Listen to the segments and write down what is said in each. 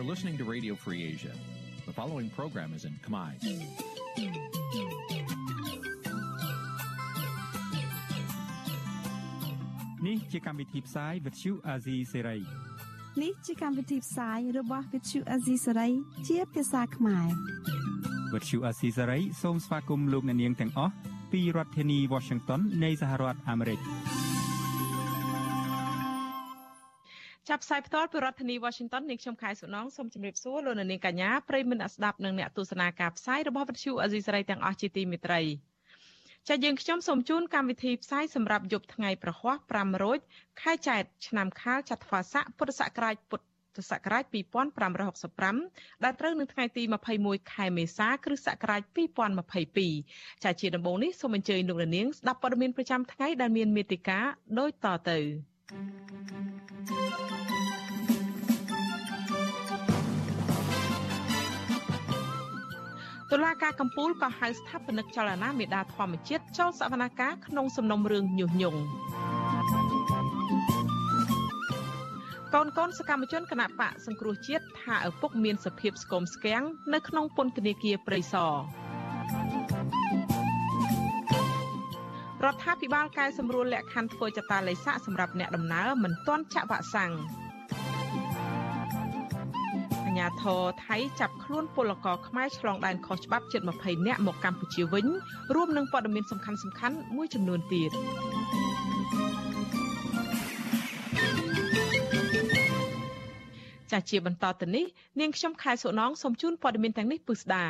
You're listening to Radio Free Asia. The following program is in Khmer. Nǐ chi càm bi tiệp xáy vệt chiu a zì sê នេះជាកម្មវិធីផ្សាយរបស់ Vithu Azisari ជាភាសាខ្មែរ វិទ្យុអាស៊ីសេរីសូមស្វាគមន៍លោកអ្នកនាងទាំងអស់ពីរដ្ឋធានី Washington នៃសហរដ្ឋអាមេរិក ផ្សាយផ្ទាល់ពីរដ្ឋធានី Washington នាងខ្ញុំខែសុណងសូមជម្រាបសួរលោកនាងកញ្ញាប្រិយមិត្តអ្នកស្ដាប់និងអ្នកទស្សនាការផ្សាយរបស់វិទ្យុអាស៊ីសេរីទាំងអស់ជាទីមេត្រីចាយើងខ្ញុំសូមជូនកម្មវិធីផ្សាយសម្រាប់យប់ថ្ងៃប្រហ័ស5រោចខែចែកឆ្នាំខាលចត្វាស័កពុទ្ធសករាជពុទ្ធសករាជ2565ដែលត្រូវនៅថ្ងៃទី21ខែមេសាគ្រិស្តសករាជ2022ចាជាដំបូងនេះសូមអញ្ជើញលោកនាងស្ដាប់ព័ត៌មានប្រចាំថ្ងៃដែលមានមេតិការដូចតទៅ thank you តុលាការកំពូលក៏ហៅស្ថាបនិកចលនាមេដាធម្មជាតិចូលសវនកម្មក្នុងសំណុំរឿងញុះញង់កូនកូនសកម្មជនគណៈបកសង្គ្រោះជាតិថាឪពុកមានសភាពស្គមស្គាំងនៅក្នុងពន្ធនាគារព្រៃសររដ្ឋាភិបាលកែសម្រួលលក្ខខណ្ឌធ្វើចតាឡេស័កសម្រាប់អ្នកដំណើរមិនទាន់ចាក់វ៉ាក់សាំង អាញាធរថៃចាប់ខ្លួនពលករខ្មែរឆ្លងដែនខុសច្បាប់ជិត20នាក់មកកម្ពុជាវិញរួមនឹងព័ត៌មានសំខាន់សំខាន់មួយចំនួនទៀតចាជាបន្តទៅនេះនាងខ្ញុំខែសុណងសូមជូនព័ត៌មានទាំងនេះពុស្ដា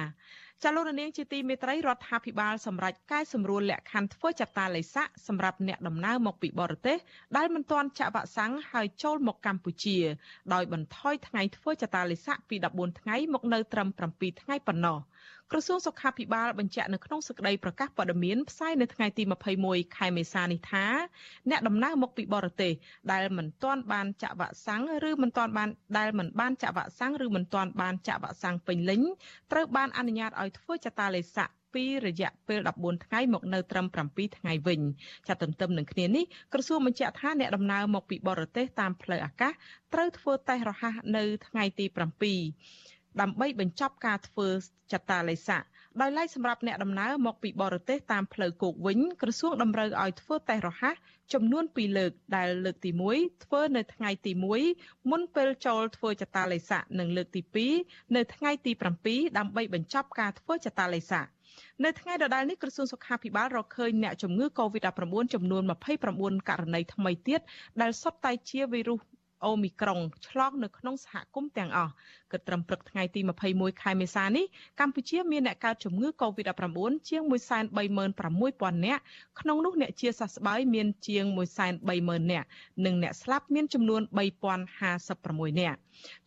ចាលោកនាងជាទីមេត្រីរដ្ឋាភិបាលសម្រាប់កែសម្រួលលក្ខខណ្ឌធ្វើចតាឡេស័កសម្រាប់អ្នកដំណើរមកពីបរទេសដែលមិនទាន់ចាក់វ៉ាក់សាំងហើយចូលមកកម្ពុជា ដោយបន្ថយថ្ងៃធ្វើចតាឡេស័កពី14ថ្ងៃមកនៅត្រឹម7ថ្ងៃប៉ុណ្ណោះក្រសួងសុខាភិបាលបញ្ជាក់នៅក្នុងសេចក្តីប្រកាសព័ត៌មានផ្សាយនៅថ្ងៃទី21ខែមេសានេះថាអ្នកដំណើរមកពីបរទេសដែលមិនទាន់បានចាក់វ៉ាក់សាំងឬមិនទាន់បានដែលមិនបានចាក់វ៉ាក់សាំងឬមិនទាន់បានចាក់វ៉ាក់សាំងពេញលេញត្រូវបានអនុញ្ញាតឲ្យធ្វើចតាឡេស័កពីរយៈពេល14ថ្ងៃមកនៅត្រឹម7ថ្ងៃវិញចាត់ទន្ទឹមនឹងគ្នានេះក្រសួងបញ្ជាក់ថាអ្នកដំណើរមកពីបរទេសតាមផ្លូវអាកាសត្រូវធ្វើតេស្តរហ័សនៅថ្ងៃទី7ដើម្បីបញ្ចប់ការធ្វើចតាឡេស័ក ដោយឡែកសម្រាប់អ្នកដំណើរមកពីបរទេសតាមផ្លូវគោកវិញក្រសួងតម្រូវឲ្យធ្វើតេស្តរហ័សចំនួន2លើកដែលលើកទី1ធ្វើនៅថ្ងៃទី1មុនពេលចូលធ្វើចតាឡេស័កនិងលើកទី2នៅថ្ងៃទី7ដើម្បីបញ្ចប់ការធ្វើចតាឡេស័កនៅថ្ងៃដដែលនេះក្រសួងសុខាភិបាលរកឃើញអ្នកជំងឺ Covid-19 ចំនួន29ករណីថ្មីទៀតដែលសុទ្ធតែជាវីរុស អូមីក្រុងឆ្លងនៅក្នុងសហគមន៍ទាំងអស់គិតត្រឹមព្រឹកថ្ងៃទី21ខែមេសានេះកម្ពុជាមានអ្នកកើតជំងឺ Covid-19 ជាង136,000នាក់ក្នុងនោះអ្នកជាសះស្បើយមានជាង130,000នាក់និងអ្នកស្លាប់មានចំនួន3056នាក់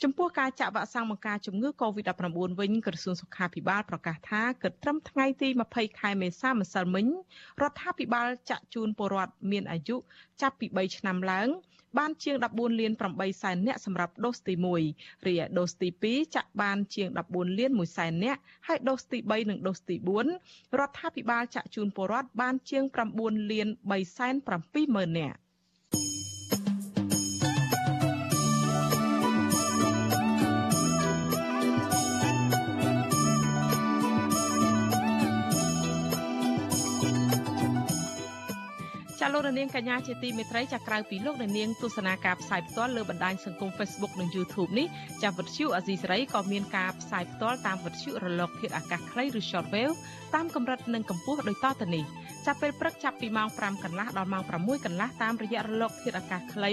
ចំពោះការចាក់វ៉ាក់សាំងបង្ការជំងឺ Covid-19 វិញក្រសួងសុខាភិបាលប្រកាសថាគិតត្រឹមថ្ងៃទី20ខែមេសាម្សិលមិញរដ្ឋាភិបាលចាក់ជូនពលរដ្ឋមានអាយុចាប់ពី3ឆ្នាំឡើង បានជាង14លាន8សែននាក់សម្រាប់ដូសទី1រីឯដូសទី2ចាក់បានជាង14លាន1សែននាក់ហើយដូសទី3និងដូសទី4រដ្ឋាភិបាលចាក់ជូនពលរដ្ឋបានជាង9លាន3សែន7ម៉ឺននាក់ លោករនាងកញ្ញាជាទីមេត្រីចាក្រៅពីលោកនាងទស្សនាការផ្សាយផ្ទាល់លើបណ្ដាញសង្គម Facebook និង YouTube នេះចាវិទ្យុអាស៊ីសេរីក៏មានការផ្សាយផ្ទាល់តាមវិទ្យុរលកធាតុអាកាសខ្លីឬ Shortwave តាមកម្រិតនិងកម្ពស់ដូចតទៅនេះចាប់ពេលព្រឹកចាប់ពីម៉ោង5កន្លះដល់ម៉ោង6កន្លះតាមរយៈរលកធាតុអាកាសខ្លី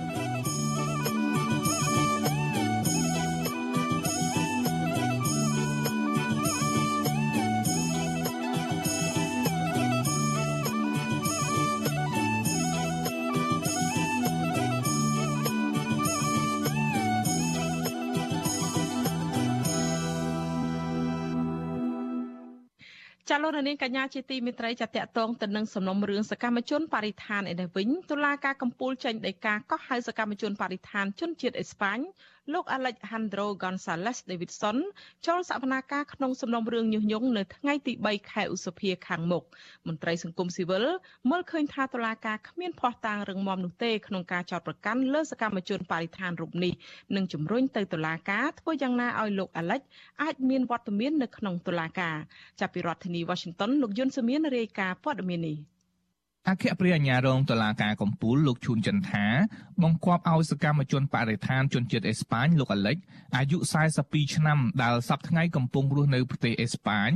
ចាលោកនាងកញ្ញាជាទីមេត្រីចាតកតងទៅនឹងសំណុំរឿងសកម្មជនបរិស្ថានឯនេះវិញតុលាការកំពូលចេញដីកាកោះហៅសកម្មជនបរិស្ថានជនជាតិអេស្ប៉ាញលោក Alejandro Gonzalez Davidson ចូលសវនាការក្នុងសំណុំរឿងញុះញង់នៅថ្ងៃទី3ខែឧសភាខាងមុខមន្ត្រីសង្គមស៊ីវិលមើលឃើញថាតុលាការគ្មានភ័ស្តុតាងរឹងមាំនោះទេក្នុងការចោទប្រកាន់លើសកម្មជនបរិស្ថានរូបនេះនិងជំរុញទៅតុលាការធ្វើយ៉ាងណាឲ្យលោក Alex អាចមានវត្តមាននៅក្នុងតុលាការចាប់ពីរដ្ឋធានី Washington លោកយុនសមៀនរាយការណ៍ព័ត៌មាននេះ អគ្គព្រះអាជ្ញារងតុលាការកំពូលលោកឈូនចន្ទថាបង្គាប់ឲ្យសកម្មជនបរិស្ថានជនជាតិអេស្ប៉ាញលោកអាលិចអាយុ42ឆ្នាំដែលសប្តាហ៍ថ្ងៃកំពុងរស់នៅប្រទេសអេស្ប៉ាញ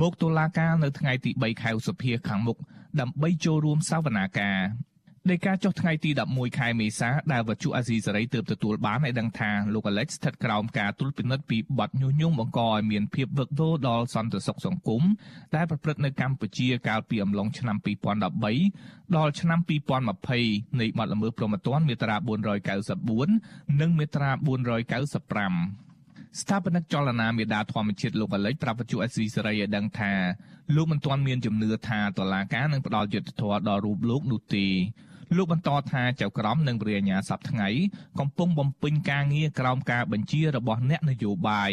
មកតុលាការនៅថ្ងៃទី3ខែឧសភាខាងមុខដើម្បីចូលរួមសវនាការ នៃការចុះថ្ងៃទី11ខែមេសាដែលវត្ថុអាស៊ីសេរីទើបទទួលបានឲ្យដឹងថាលោក Alex ស្ថិតក្រោមការត្រួតពិនិត្យពីបទញុះញង់បង្កឲ្យមានភាពវឹកវរដល់សន្តិសុខសង្គមដែលប្រព្រឹត្តនៅកម្ពុជាកាលពីអំឡុងឆ្នាំ2013ដល់ឆ្នាំ2020នៃបទល្មើសព្រហ្មទណ្ឌមាត្រា494និងមាត្រា495ស្ថាបនិកចលនាមេដាធម្មជាតិលោកអលិចប្រាប់វិទ្យុអេស៊ីសេរីឲ្យដឹងថាលោកមិនទាន់មានជំនឿថាតឡាការនឹងផ្ដល់យុត្តិធម៌ដល់រូបលោកនោះទេ លោកបន្តថាចៅក្រមនិងព្រះអាញាសប្តាហ៍ថ្ងៃកំពុងបំពេញការងារក្រោមការបញ្ជារបស់អ្នកនយោបាយ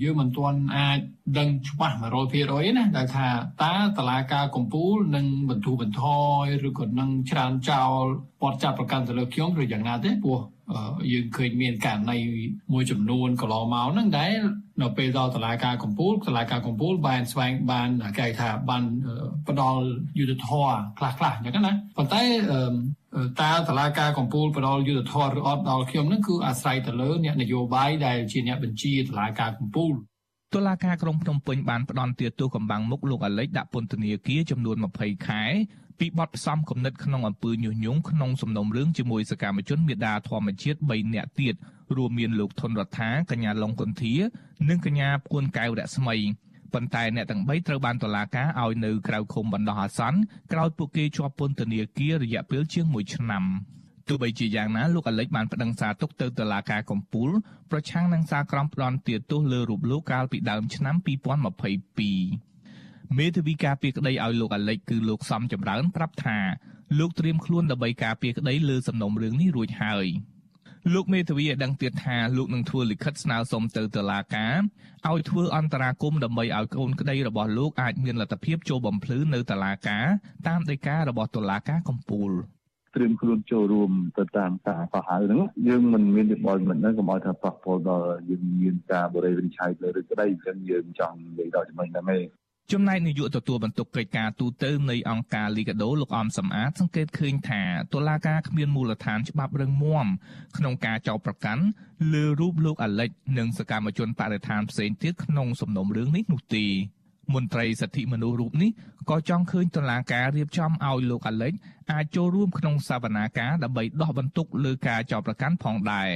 យើងមិនទាន់អាចដឹងច្បាស់100%ណាដែលថាតើតឡាការកម្ពុជានឹងបន្ធូរបន្ថយឬក៏នឹងច្រានចោលបទចាប់ប្រកាន់ទៅលើខ្ញុំឬយ៉ាងណាទេព្រោះ យើងឃើញមានករណីមួយចំនួនកន្លងមកហ្នឹងដែលនៅពេលដល់តឡាការកម្ពុជាតឡាការកម្ពុជាបានស្វែងបានគេថាបានផ្ដល់យុទ្ធធរខ្លះខ្លះអញ្ចឹងណាប៉ុន្តែតើតឡាការកម្ពុជាផ្ដល់យុទ្ធធរឬអត់ដល់ខ្ញុំហ្នឹងគឺអាស្រ័យទៅលើអ្នកនយោបាយដែលជាអ្នកបញ្ជាតឡាការកម្ពុជា តុលាការក្រុងភ្នំពេញបានផ្ដន្ទាទោសកម្បាំងមុខលោកអាលិចដាក់ពន្ធនាគារចំនួន20ខែពីបទផ្សំគំនិតក្នុងអំពើញុះញង់ក្នុងសំណុំរឿងជាមួយសកម្មជនមេដាធម្មជាតិ3នាក់ទៀតរួមមានលោកថនរដ្ឋាកញ្ញាឡុងកុនធា និងកញ្ញាពួនកែវរស្មីប៉ុន្តែអ្នកទាំង3ត្រូវបានតុលាការឲ្យនៅក្រៅឃុំបណ្ដោះអាសន្នក្រោយពួកគេជាប់ពន្ធនាគាររយៈពេលជាង1ឆ្នាំ ទោះបីជាយ៉ាងណាលោកអាលិចបានប្តឹងសារទុកទៅតុលាការកំពូលប្រឆាំងនឹងសារក្រមផ្ដន់ទាទោសលើរូបលោកកាលពីដើមឆ្នាំ2022មេធាវីការពារក្តីឲ្យលោកអាលិចគឺលោកសំចម្រើនប្រាប់ថាលោកត្រៀមខ្លួនដើម្បីការពារក្តីលើសំណុំរឿងនេះរួចហើយលោកមេធាវីឲ្យដឹងទៀតថាលោកនឹងធ្វើលិខិតស្នើសុំទៅតុលាការឲ្យធ្វើអន្តរាគមន៍ដើម្បីឲ្យកូនក្តីរបស់លោកអាចមានលទ្ធភាពចូលបំភ្លឺនៅតុលាការតាមដីការបស់តុលាការកំពូល ត្រៀមខ្លួនចូលរួមទៅតាមការបោះហៅហ្នឹងយើងមិនមានវិបលមិនហ្នឹងកុំឲ្យថាប៉ះពាល់ដល់យើងមានការបរិយាវិនិច្ឆ័យលើឬក្តីអញ្ចឹងយើងចង់និយាយដល់ចំណុចហ្នឹងឯងចំណែកនាយកទទួលបន្ទុកកិច្ចការទូតនៃអង្គការលីកាដូលោកអំសំអាតសង្កេតឃើញថាតុលាការគ្មានមូលដ្ឋានច្បាប់រឹងមាំក្នុងការចោទប្រកាន់លើរូបលោកអាលិច និងសកម្មជនបរិស្ថានផ្សេងទៀតក្នុងសំណុំរឿងនេះនោះទេ មន្ត្រីសិទ្ធិមនុស្សរូបនេះក៏ចង់ឃើញតុលាការរៀបចំឲ្យលោកអាលិចអាចចូលរួមក្នុងសវនាការដើម្បីដោះបន្ទុកលើការចោទប្រកាន់ផងដែរ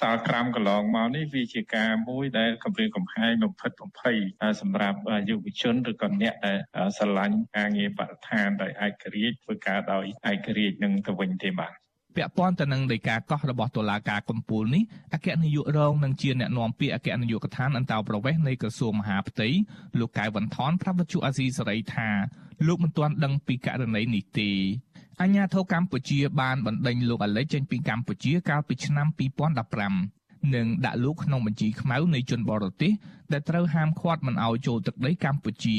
សាលក្រាំកន្លងមកនេះវាជាការមួយដែលគម្រាមកំហែងបំផិតបំភ័យសម្រាប់យុវជនឬក៏អ្នកដែលស្រឡាញ់ការងារបរិស្ថានដោយឯករាជ្យធ្វើការដោយឯករាជ្យនឹងទៅវិញទេបាទ ពាក់ព័ន្ធទៅនឹងដីកាកោះរបស់តុលាការកំពូលនេះអគ្គនាយករងនឹងជាអ្នកណែនាំពាក្យអគ្គនាយកដ្ឋានអន្តោប្រវេសន៍នៃក្រសួងមហាផ្ទៃលោកកែវវណ្ណថនប្រាប់វិទ្យុអាស៊ីសេរីថាលោកមិនទាន់ដឹងពីករណីនេះទេអាញាធរកម្ពុជាបានបណ្ដេញលោកអាលិចចេញពីកម្ពុជាកាលពីឆ្នាំ2015និងដាក់លោកក្នុងបញ្ជីខ្មៅនៃជនបរទេសដែលត្រូវហាមឃាត់មិនឲ្យចូលទឹកដីកម្ពុជា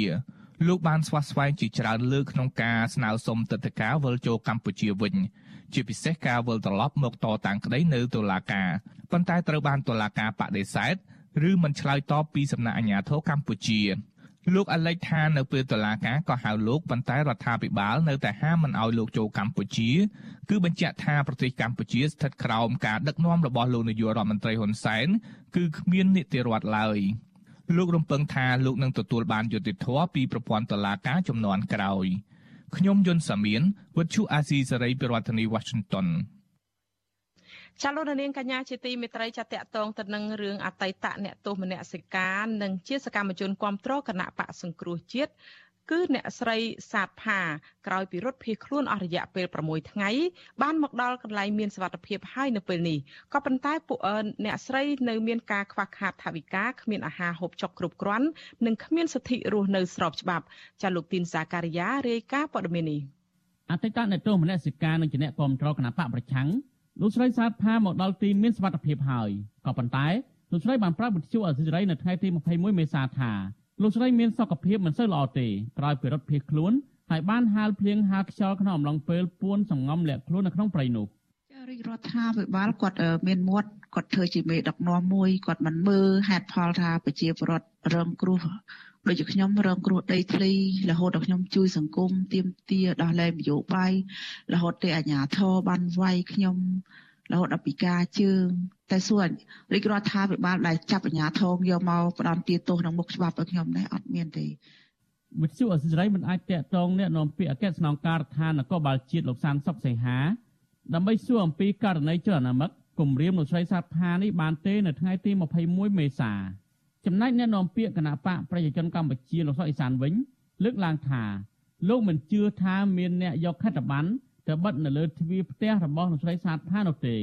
លោកបានស្វាស្វែងជាច្រើនលើកក្នុងការស្នើសុំទឹកដីការវិលចូលកម្ពុជាវិញ ជាពិសេសការវិលត្រឡប់មកតតាំងក្តីនៅតុលាការប៉ុន្តែត្រូវបានតុលាការបដិសេធឬមិនឆ្លើយតបពីសំណាក់អាជ្ញាធរកម្ពុជាលោកអាលិចថានៅពេលតុលាការក៏ហៅលោកប៉ុន្តែរដ្ឋាភិបាលនៅតែហាមមិនឲ្យលោកចូលកម្ពុជា គឺបញ្ជាក់ថាប្រទេសកម្ពុជាស្ថិតក្រោមការដឹកនាំរបស់លោកនាយករដ្ឋមន្ត្រីហ៊ុនសែនគឺគ្មាននីតិរដ្ឋឡើយលោករំពឹងថាលោកនឹងទទួលបានយុត្តិធម៌ពីប្រព័ន្ធតុលាការចំនួនក្រោយ ខ្ញុំយុនសាមៀនវិទ្យុអាស៊ីសេរីប្រធានាធិបតី Washington ចាលោកនាងកញ្ញាជាទីមេត្រីចាតកតងទៅនឹងរឿងអតីតអ្នកទោសមនសិការនិងជាសកម្មជនគ្រប់គ្រងគណៈបកសង្គ្រោះជាតិ គឺអ្នកស្រីសាទផាក្រោយពីរត់ភៀសខ្លួនអស់រយៈពេល6ថ្ងៃបានមកដល់កន្លែងមានសុវត្ថិភាពហើយនៅពេលនេះក៏ប៉ុន្តែពួកអ្នកស្រីនៅមានការខ្វះខាតថវិកាគ្មានអាហារហូបចុកគ្រប់គ្រាន់និងគ្មានសិទ្ធិរស់នៅស្របច្បាប់ចាលោកទីនសាការីយ៉ារាយការណ៍ព័ត៌មាននេះអតីតអ្នកទោសមនសិការនិងជាអ្នកគ្រប់គ្រងគណៈបកប្រឆាំងលោកស្រីសាទផាមកដល់ទីមានសុវត្ថិភាពហើយក៏ប៉ុន្តែលោកស្រីបានប្រាប់វិទ្យុអសិរ័យនៅថ្ងៃទី21មេសាថា លោកស្រីមានសុខភាពមិនសូវល្អទេក្រោយពីរត់ភៀសខ្លួនហើយបានហាលភ្លៀងហាលខ្យល់ក្នុងអំឡុងពេលពួនសង្ងំលាក់ខ្លួននៅក្នុងព្រៃនោះរាជរដ្ឋាភិបាលគាត់មានមាត់គាត់ធ្វើជាមេដឹកនាំមួយគាត់មិនមើលហេតុផលថាប្រជាពលរដ្ឋរងគ្រោះដូចជាខ្ញុំរងគ្រោះដីធ្លីរហូតដល់ខ្ញុំជួយសង្គមទៀមទាដោះលែងនយោបាយរហូតទៅអាជ្ញាធរបានវាយខ្ញុំ រហូតដល់ពិការជើងតែសួររាជរដ្ឋាភិបាលដែលចាប់អាជ្ញាធរយកមកផ្ដន់ទាទោសក្នុងមុខច្បាប់ឲ្យខ្ញុំនេះអត់មានទេវិទ្យុអសិរ័យមិនអាចតាក់ទងអ្នកនាំពាក្យអគ្គស្នងការដ្ឋាននគរបាលជាតិលោកសានសុកសីហាដើម្បីសួរអំពីករណីចលនាមិកគម្រាមលោកស្រីសាទផានេះបានទេនៅថ្ងៃទី21មេសាចំណែកអ្នកនាំពាក្យគណៈបកប្រជាជនកម្ពុជាលោកសុកអេសានវិញលើកឡើងថាលោកមិនជឿថាមានអ្នកយកខិត្តប័ណ្ណ ទៅបិទនៅលើទ្វារផ្ទះរបស់លោកស្រីសាទផានោះទេ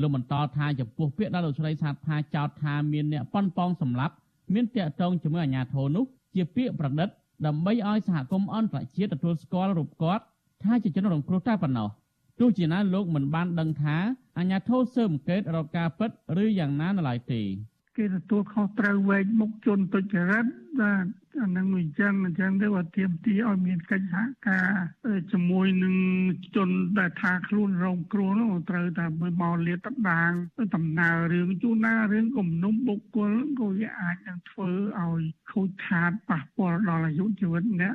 លោកបន្តថាចំពោះពាក្យដែលលោកស្រីសាទផាចោទថាមានអ្នកប៉ុនប៉ងសម្លាប់មានតាក់ទងជាមួយអាជ្ញាធរនោះជាពាក្យប្រឌិតដើម្បីឲ្យសហគមន៍អន្តរជាតិទទួលស្គាល់រូបគាត់ថាជាជនរងគ្រោះតែប៉ុណ្ណោះទោះជាណាលោកមិនបានដឹងថាអាជ្ញាធរស៊ើបអង្កេតរកការពិតឬយ៉ាងណានៅឡើយទេ គេទទួលខុសត្រូវវែកមុខជនទុច្ចរិតបាទអានឹងអញ្ចឹងអញ្ចឹងទៅអត់ទៀមទីឲ្យមានកិច្ចសហការជាមួយនឹងជនដែលថាខ្លួនរងគ្រោះនោះត្រូវតែមកលាតត្រដាងដំណើររឿងជួនណារឿងគំនុំបុគ្គលក៏វាអាចនឹងធ្វើឲ្យខូចខាតប៉ះពាល់ដល់អាយុជីវិតអ្នក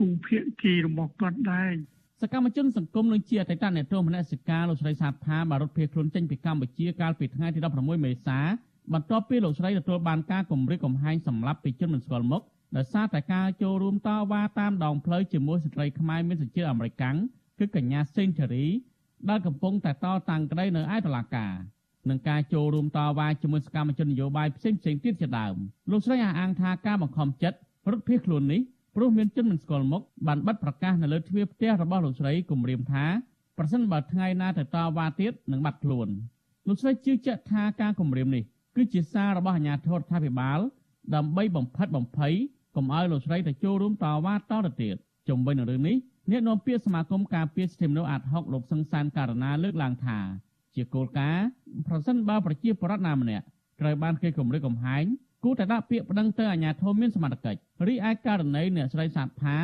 គូភាគីរបស់គាត់ដែរសកម្មជនសង្គមនឹងជាអតីតអ្នកទោសមនសិការលោកស្រីសាទផាបានរត់ភៀសខ្លួនចេញពីកម្ពុជាកាលពីថ្ងៃទី16មេសា បន្ទាប់ពីលោកស្រីទទួលបានការគម្រាមកំហែងសម្លាប់ពីជនមិនស្គាល់មុខដោយសារតែការចូលរួមតវ៉ាតាមដងផ្លូវជាមួយស្ត្រីខ្មែរមានសញ្ជាតិអាមេរិកគឺកញ្ញាសេងធារីដែលកំពុងតែតតាំងក្តីនៅឯតុលាការនឹងការចូលរួមតវ៉ាជាមួយសកម្មជននយោបាយផ្សេងៗទៀតជាដើមលោកស្រីអះអាងថាការបង្ខំចិត្តរត់ភៀសខ្លួននេះព្រោះមានជនមិនស្គាល់មុខបានបិទប្រកាសនៅលើទ្វារផ្ទះរបស់លោកស្រីគម្រាមថាប្រសិនបើថ្ងៃណាទៅតវ៉ាទៀតនឹងបាត់ខ្លួនលោកស្រីជឿជាក់ថាការគម្រាមនេះ គឺជាសាររបស់អាជ្ញាធររដ្ឋាភិបាល ដើម្បីបំផិតបំភ័យកុំឲ្យលោកស្រីទៅចូលរួមតវ៉ាតទៅទៀតជំវិញនឹងរឿងនេះអ្នកនាំពាក្យសមាគមការពារសិទ្ធិមនុស្សអាត់ហុកលោកសង្សានករណាលើកឡើងថាជាគោលការណ៍ប្រសិនបើប្រជាពលរដ្ឋណាម្នាក់ត្រូវបានគេគំរាមកំហែងគួរតែដាក់ពាក្យប្តឹងទៅអាជ្ញាធរមានសមត្ថកិច្ចរីឯករណីអ្នកស្រីសាទផា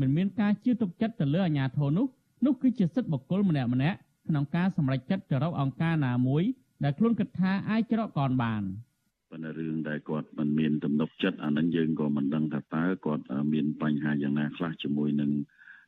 មិនមានការជឿទុកចិត្តទៅលើអាជ្ញាធរនោះនោះគឺជាសិទ្ធិបុគ្គលម្នាក់ម្នាក់ក្នុងការសម្រេចចិត្តទៅរកអង្គការណាមួយ ដែលខ្លួនគិតថាអាចច្រកកនបានប៉ុន្តែរឿងដែលគាត់មិនមានទំនុកចិត្តអានឹងយើងក៏មិនដឹងថាតើគាត់មានបញ្ហាយ៉ាងណាខ្លះជាមួយនឹង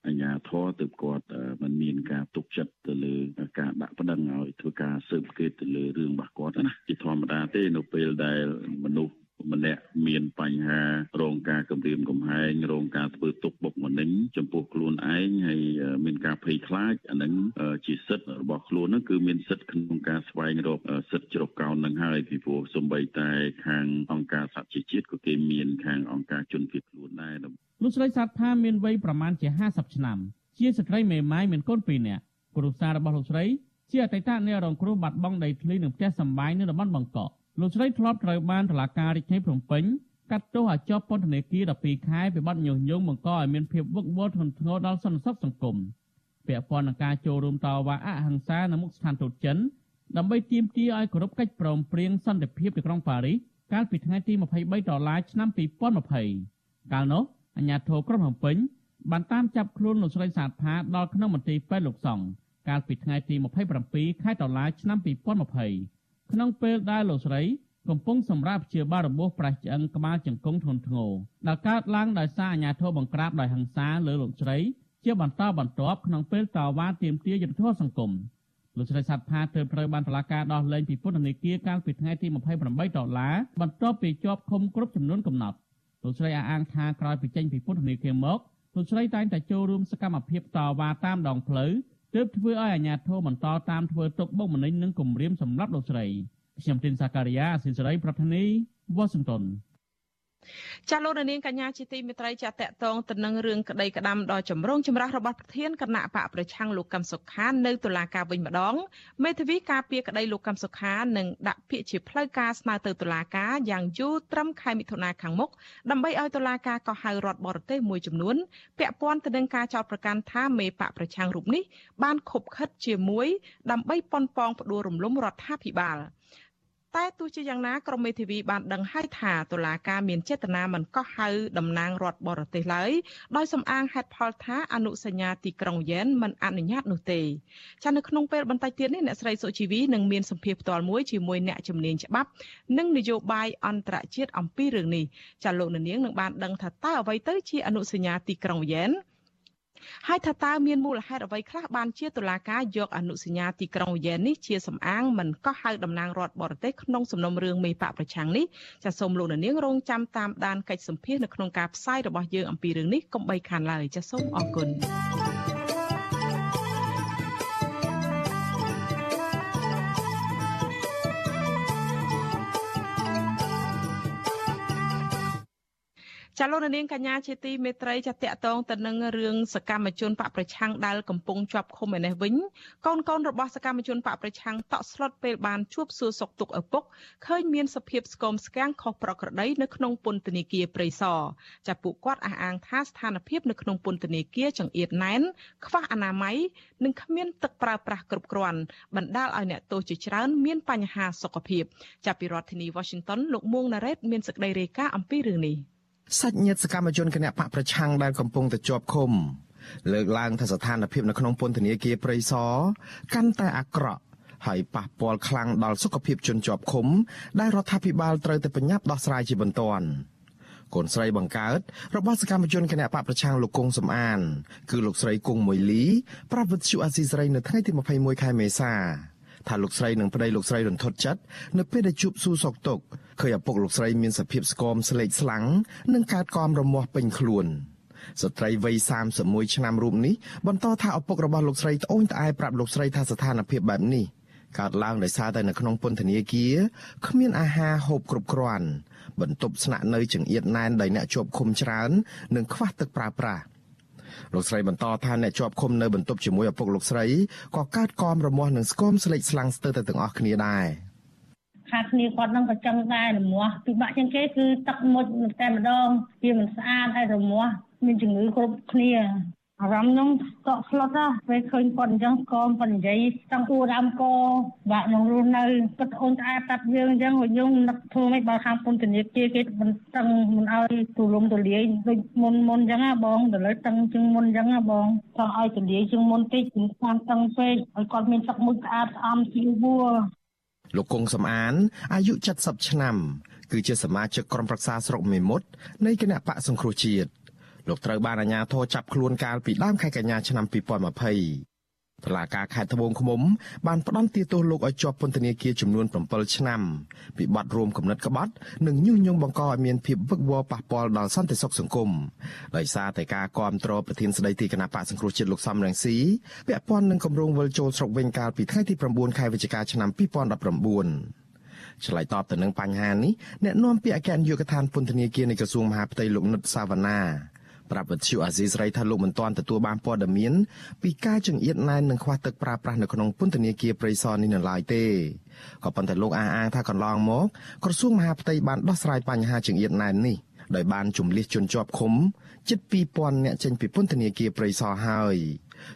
អញ្ញាធរទើបគាត់មិនមានការទុកចិត្តទៅលើការដាក់ប្តឹងឲ្យធ្វើការស៊ើបអង្កេតទៅលើរឿងរបស់គាត់ណាជាធម្មតាទេនៅពេលដែលមនុស្ស ម្នាក់មានបញ្ហារងការគំរាមកំហែងរងការធ្វើទុកបុកម្នេញចំពោះខ្លួនឯងហើយមានការភ័យខ្លាចអានឹងជាសិទ្ធិរបស់ខ្លួនហ្នឹងគឺមានសិទ្ធិក្នុងការស្វែងរកសិទ្ធិជ្រកកោននឹងហើយពីព្រោះសំបីតែខាងអង្គការសហជីវជាតិក៏គេមានខាងអង្គការជនភៀសខ្លួនដែរលោកស្រីសាទផាមានវ័យប្រមាណជា50ឆ្នាំជាស្ត្រីមេម៉ាយមានកូន2នាក់គ្រួសាររបស់លោកស្រីជាអតីតអ្នករងគ្រោះបាត់បង់ដីធ្លីនិងផ្ទះសម្បែងនៅតំបន់បង្កក់ លោកស្រីធ្លាប់ត្រូវបានតុលាការរាជធានីភ្នំពេញកាត់ទោសឲ្យជាប់ពន្ធនាគារ12ខែពីបទញុះញង់បង្កឲ្យមានភាពវឹកវរធ្ងន់ធ្ងរដល់សន្តិសុខសង្គមពាក់ព័ន្ធនឹងការចូលរួមតវ៉ាអហិង្សានៅមុខស្ថានទូតចិនដើម្បីទាមទារឲ្យគោរពកិច្ចព្រមព្រៀងសន្តិភាពទីក្រុងប៉ារីសកាលពីថ្ងៃទី23ដុល្លារឆ្នាំ2020កាលនោះអាជ្ញាធរក្រុងភ្នំពេញបានតាមចាប់ខ្លួនលោកស្រីសាទផាដល់ក្នុងមន្ទីរពេទ្យលោកសង្ឃកាលពីថ្ងៃទី27ខែតុលាឆ្នាំ2020 ក្នុងពេលដែលលោកស្រីកំពុងសម្រាប់ជាបារបួសប្រេះឆ្អឹងក្បាលជង្គង់ធ្ងន់ធ្ងរដែលកើតឡើងដោយសារអាញាធរបង្ក្រាបដោយហិង្សាលើលោកស្រីជាបន្តបន្ទាប់ក្នុងពេលតវ៉ាទាមទារយុត្តិធម៌សង្គមលោកស្រីសាត់ផាទើបត្រូវបានតុលាការដោះលែងពីពន្ធនាគារកាលពីថ្ងៃទី28ដុល្លារបន្ទាប់ពីជាប់ឃុំគ្រប់ចំនួនកំណត់លោកស្រីអះអាងថាក្រោយពីចេញពីពន្ធនាគារមកលោកស្រីតែងតែចូលរួមសកម្មភាពតវ៉ាតាមដងផ្លូវ ទើបធ្វើឲ្យអាជ្ញាធរបន្តតាមធ្វើទុកបុកម្នេញនិងគំរាមសម្រាប់លោកស្រីខ្ញុំទីនសាការីយ៉ាស៊ីសេរីប្រធានីវ៉ាស៊ីនតោន ចាលោកនាងកញ្ញាជាទីមេត្រីចាតកតងទៅនឹងរឿងក្តីក្តាំដ៏ចម្រូងចម្រាសរបស់ប្រធានគណៈបកប្រឆាំងលោកកឹមសុខានៅតុលាការវិញម្ដងមេធាវីការពារក្តីលោកកឹមសុខានឹងដាក់ពាក្យជាផ្លូវការស្នើទៅតុលាការយ៉ាងយូរត្រឹមខែមិថុនាខាងមុខដើម្បីឲ្យតុលាការកោះហៅរដ្ឋបរទេសមួយចំនួនពាក់ព័ន្ធទៅនឹងការចោទប្រកាន់ថាមេបកប្រឆាំងរូបនេះបានខົບខិតជាមួយដើម្បីប៉ុនប៉ងផ្ដួលរំលំរដ្ឋាភិបាល តែទោះជាយ៉ាងណាក្រមមេធាវីបានដឹងហើយថាតុលាការមានចេតនាមិនកោះហៅតំណាងរដ្ឋបរទេសឡើយដោយសំអាងហេតុផលថាអនុសញ្ញាទីក្រុងយ៉ែនមិនអនុញ្ញាតនោះទេចានៅក្នុងពេលបន្តិចទៀតនេះអ្នកស្រីសុជីវីនឹងមានសម្ភារផ្ទាល់មួយជាមួយអ្នកជំនាញច្បាប់ និងនយោបាយអន្តរជាតិអំពីរឿងនេះចាលោកនាងនឹងបានដឹងថាតើអ្វីទៅជាអនុសញ្ញាទីក្រុងយ៉ែន ហើយថាតើមានមូលហេតុអ្វីខ្លះបានជាតុលាការយកអនុសញ្ញាទីក្រុងយេននេះជាសំអាងមិនកោះហៅតំណាងរដ្ឋបរទេសក្នុងសំណុំរឿងមេបកប្រឆាំងនេះចាសសូមលោកនាងរងចាំតាមដានកិច្ចសម្ភាសនៅក្នុងការផ្សាយរបស់យើងអំពីរឿងនេះកុំបីខានឡើយចាសសូមអរគុណ ចាលោកនាងកញ្ញាជាទីមេត្រីចាតកតងទៅនឹងរឿងសកម្មជនបកប្រឆាំងដែលកំពុងជាប់ឃុំឯនេះវិញកូនកូនរបស់សកម្មជនបកប្រឆាំងតក់ស្លុតពេលបានជួបសួរសុខទុក្ខឪពុកឃើញមានសភាពស្គមស្គាំងខុសប្រក្រតីនៅក្នុងពន្ធនាគារព្រៃសរចាពួកគាត់អះអាងថាស្ថានភាពនៅក្នុងពន្ធនាគារចង្អៀតណែនខ្វះអនាម័យនិងគ្មានទឹកប្រើប្រាស់គ្រប់គ្រាន់បណ្ដាលឲ្យអ្នកទោសជាច្រើនមានបញ្ហាសុខភាពចាប់ពីរដ្ឋធានី Washington លោកមួងណារ៉េតមានសេចក្តីរាយការណ៍អំពីរឿងនេះ សាច់ញាតិសកម្មជនគណៈបកប្រឆាំងដែលកំពុងតែជាប់ឃុំលើកឡើងថាស្ថានភាពនៅក្នុងពន្ធនាគារព្រៃសរកាន់តែអាក្រក់ហើយប៉ះពាល់ខ្លាំងដល់សុខភាពជនជាប់ឃុំ ដែលរដ្ឋាភិបាលត្រូវតែប្រញាប់ដោះស្រាយជាបន្ទាន់កូនស្រីបង្កើតរបស់សកម្មជនគណៈបកប្រឆាំងលោកគង់សំអាន គឺលោកស្រីគង់មួយលីប្រាប់វិទ្យុអាស៊ីសេរីនៅថ្ងៃទី21ខែមេសា ថាលោកស្រីនិងប្តីលោកស្រីរន្ធត់ចិត្តនៅពេលដែលជួបស៊ូសកតុកឃើញឪពុកលោកស្រីមានសភាពស្គមស្លេកស្លាំងនិងកើតកមរមាស់ពេញខ្លួនស្ត្រីវ័យ31ឆ្នាំរូបនេះបន្តថាឪពុករបស់លោកស្រីត្អូញត្អែប្រាប់លោកស្រីថាស្ថានភាពបែបនេះកើតឡើងដោយសារតែនៅក្នុងពន្ធនាគារគ្មានអាហារហូបគ្រប់គ្រាន់បន្ទប់ស្នាក់នៅចង្អៀតណែនដោយអ្នកជាប់ឃុំច្រើន និងខ្វះទឹកប្រើប្រាស់ លោកស្រីបន្តថាអ្នកជាប់ឃុំនៅបន្ទប់ជាមួយឪពុកលោកស្រីក៏កើតកមរមាស់និងស្គមស្លេកស្លាំងស្ទើរតែទាំងអស់គ្នាដែរខាគ្នាគាត់នឹងក៏ចឹងដែររមាស់ពិបាកជាងគេគឺទឹកមុជតែម្ដងវាមិនស្អាតហើយរមាស់មានជំងឺគ្រប់គ្នា អារម្មណ៍ខ្ញុំតក់ស្លុតណាពេលឃើញគាត់អញ្ចឹងកុំគាត់និយាយចង់គួរដើមកបាក់នឹងរស់នៅគាត់អូនត្អែតាត់យើងអញ្ចឹងយើងនឹកធ្វើមិនបើខាងពន្ធនាគារគេមិនតឹងមិនឲ្យទូលំទូលាយដូចមុនមុនអញ្ចឹងណាបងដល់លើតឹងជាងមុនអញ្ចឹងណាបងចង់ឲ្យទូលាយជាងមុនតិចមិនខាងតឹងពេកឲ្យគាត់មានទឹកមុខស្អាតស្អំជាវួរលោកគង់សំអានអាយុ70ឆ្នាំ គឺជាសមាជិកក្រុមប្រឹក្សាស្រុកមេមត់នៃគណៈបកសង្គ្រោះជាតិ លោកត្រូវបានអាជ្ញាធរចាប់ខ្លួនកាលពីដើមខែកញ្ញាឆ្នាំ2020តុលាការខេត្តត្បូងឃ្មុំបានផ្តន្ទាទោសលោកឲ្យជាប់ពន្ធនាគារចំនួន7ឆ្នាំពីបទរួមគំនិតក្បត់និងញុះញង់បង្កឲ្យមានភាពវឹកវរប៉ះពាល់ដល់សន្តិសុខសង្គមដោយសារតែការគ្រប់គ្រងប្រធានស្ដីទីគណៈបកសង្គ្រោះជាតិលោកសំរងស៊ីពាក់ព័ន្ធនឹងគម្រោងវិលចូលស្រុកវិញកាលពីថ្ងៃទី9ខែវិច្ឆិកាឆ្នាំ2019ឆ្លើយតបទៅនឹងបញ្ហានេះអ្នកនាំពាក្យអគ្គនាយកដ្ឋានពន្ធនាគារនៃក្រសួងមហាផ្ទៃលោកនុតសាវណ្ណា ប្រាប់វិទ្យុអាស៊ីសេរីថាលោកមិនទាន់ទទួលបានព័ត៌មានពីការចង្អៀតណែននិងខ្វះទឹកប្រើប្រាស់នៅក្នុងពន្ធនាគារព្រៃសរនេះនៅឡើយទេក៏ប៉ុន្តែលោកអះអាងថាកន្លងមកក្រសួងមហាផ្ទៃបានដោះស្រាយបញ្ហាចង្អៀតណែននេះដោយបានជំលះជនជាប់ឃុំជិត2000នាក់ចេញពីពន្ធនាគារព្រៃសរហើយ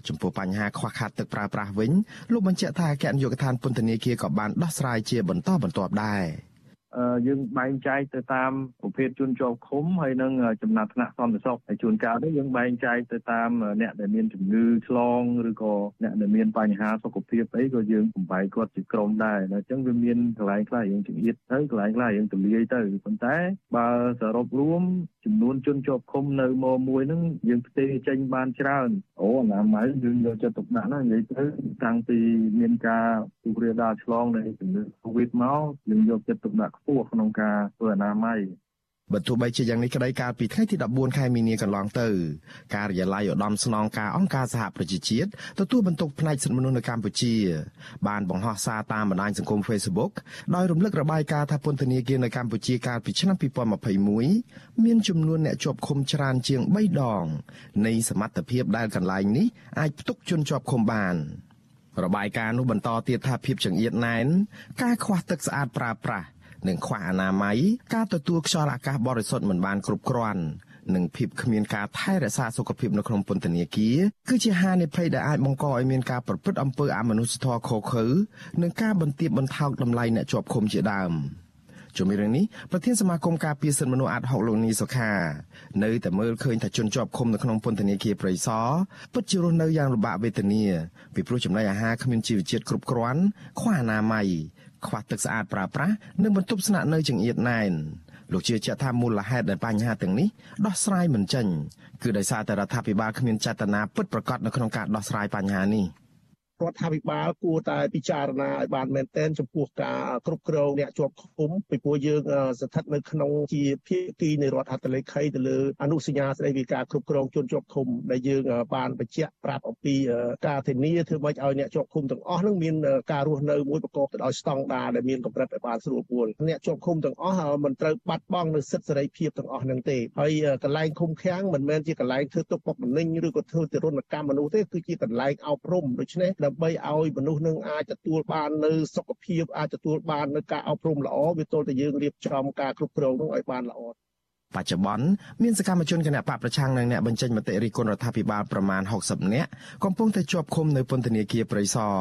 ចំពោះបញ្ហាខ្វះខាតទឹកប្រើប្រាស់វិញលោកបញ្ជាក់ថាអគ្គនាយកដ្ឋានពន្ធនាគារក៏បានដោះស្រាយជាបន្តបន្ទាប់ដែរ យើងបែងចែកទៅតាមប្រភេទជនជាប់ឃុំហើយនិងចំណាត់ថ្នាក់សន្តិសុខហើយជួនកាលនេះយើងបែងចែកទៅតាមអ្នកដែលមានជំងឺឆ្លងឬក៏អ្នកដែលមានបញ្ហាសុខភាពអីក៏យើងបំបែកគាត់ជាក្រុមដែរអញ្ចឹងវាមានកន្លែងខ្លះយើងចង្អៀតទៅកន្លែងខ្លះយើងទលាយទៅប៉ុន្តែបើសរុបរួមចំនួនជនជាប់ឃុំនៅមមួយហ្នឹងយើងផ្ទេរចេញបានច្រើនអូអនាម័យយើងយកចិត្តទុកដាក់ណានិយាយទៅតាំងពីមានការទូរាដាឆ្លងនៃជំងឺ Covid មកយើងយកចិត្តទុកដាក់ខ្ពស់ក្នុងការធ្វើអនាម័យបើទោះបីជាយ៉ាងនេះក្តីកាលពីថ្ងៃទី14ខែមីនាកន្លងទៅការិយាល័យឧត្តមស្នងការអង្គការសហប្រជាជាតិទទួលបន្ទុកផ្នែកសិទ្ធិមនុស្សនៅកម្ពុជា បានបង្ហោះសារតាមបណ្ដាញសង្គម Facebook ដោយរំលឹករបាយការណ៍ថាពន្ធនាគារនៅកម្ពុជាកាលពីឆ្នាំ2021មានចំនួនអ្នកជាប់ឃុំច្រើនជាង3ដងនៃសមត្ថភាពដែលកន្លែងនេះអាចផ្ទុកជនជាប់ឃុំបានរបាយការណ៍នោះបន្តទៀតថាភាពចង្អៀតណែនការខ្វះទឹកស្អាតប្រើប្រាស់ និងខ្វះអនាម័យការទទួលខ្យល់អាកាសបរិសុទ្ធមិនបានគ្រប់គ្រាន់និងភាពគ្មានការថែរក្សាសុខភាពនៅក្នុងពន្ធនាគារគឺជាហានិភ័យដែលអាចបង្កឲ្យមានការប្រព្រឹត្តអំពើអមនុស្សធម៌ខុសខើនិងការបន្ទាបបន្ថោកតម្លៃអ្នកជាប់ឃុំជាដើមជំរាបនេះប្រធានសមាគមការពារសិទ្ធិមនុស្សអាត់ហុកលោកនីសុខានៅតែមើលឃើញថាជនជាប់ឃុំនៅក្នុងពន្ធនាគារព្រៃសរពិតជារស់នៅយ៉ាងលំបាកវេទនាពីព្រោះចំណីអាហារគ្មានជីវជាតិគ្រប់គ្រាន់ខ្វះអនាម័យ ខ្វះទឹកស្អាតប្រើប្រាស់និងបន្ទប់ស្នាក់នៅចង្អៀតណែនលោកជឿជាក់ថាមូលហេតុនៃបញ្ហាទាំងនេះដោះស្រាយមិនចេញគឺដោយសារតែរដ្ឋាភិបាលគ្មានចេតនាពិតប្រាកដនៅក្នុងការដោះស្រាយបញ្ហានេះ។ រដ្ឋាភិបាលគួរតែពិចារណាឲ្យបានមែនទែនចំពោះការគ្រប់គ្រងអ្នកជាប់ឃុំពីព្រោះយើងស្ថិតនៅក្នុងជាភាគីនៃរដ្ឋហត្ថលេខីទៅលើអនុសញ្ញាស្តីពីការគ្រប់គ្រងជនជាប់ឃុំដែលយើងបានបញ្ជាក់ប្រាប់អំពីការធានាធ្វើម៉េចឲ្យអ្នកជាប់ឃុំទាំងអស់នឹងមានការរស់នៅមួយប្រកបទៅដោយស្តង់ដារដែលមានកម្រិតឲ្យបានស្រួលពួលអ្នកជាប់ឃុំទាំងអស់មិនត្រូវបាត់បង់នូវសិទ្ធិសេរីភាពទាំងអស់នឹងទេហើយកន្លែងឃុំឃាំងមិនមែនជាកន្លែងធ្វើទុកបុកម្នេញឬក៏ធ្វើទរណកម្មមនុស្សទេគឺជាកន្លែងអប់រំដូច្នេះដើម្បីឲ្យមនុស្សនឹងអាចទទួលបាននៅសុខភាពអាចទទួលបាននៅការអប់រំល្អវាទល់តែយើងរៀបចំការគ្រប់គ្រងនោះឲ្យបានល្អបច្ចុប្បន្នមានសកម្មជនគណៈបកប្រឆាំងនិងអ្នកបញ្ចេញមតិរិះគន់រដ្ឋាភិបាលប្រមាណ60នាក់កំពុងតែជាប់ឃុំនៅពន្ធនាគារព្រៃសរ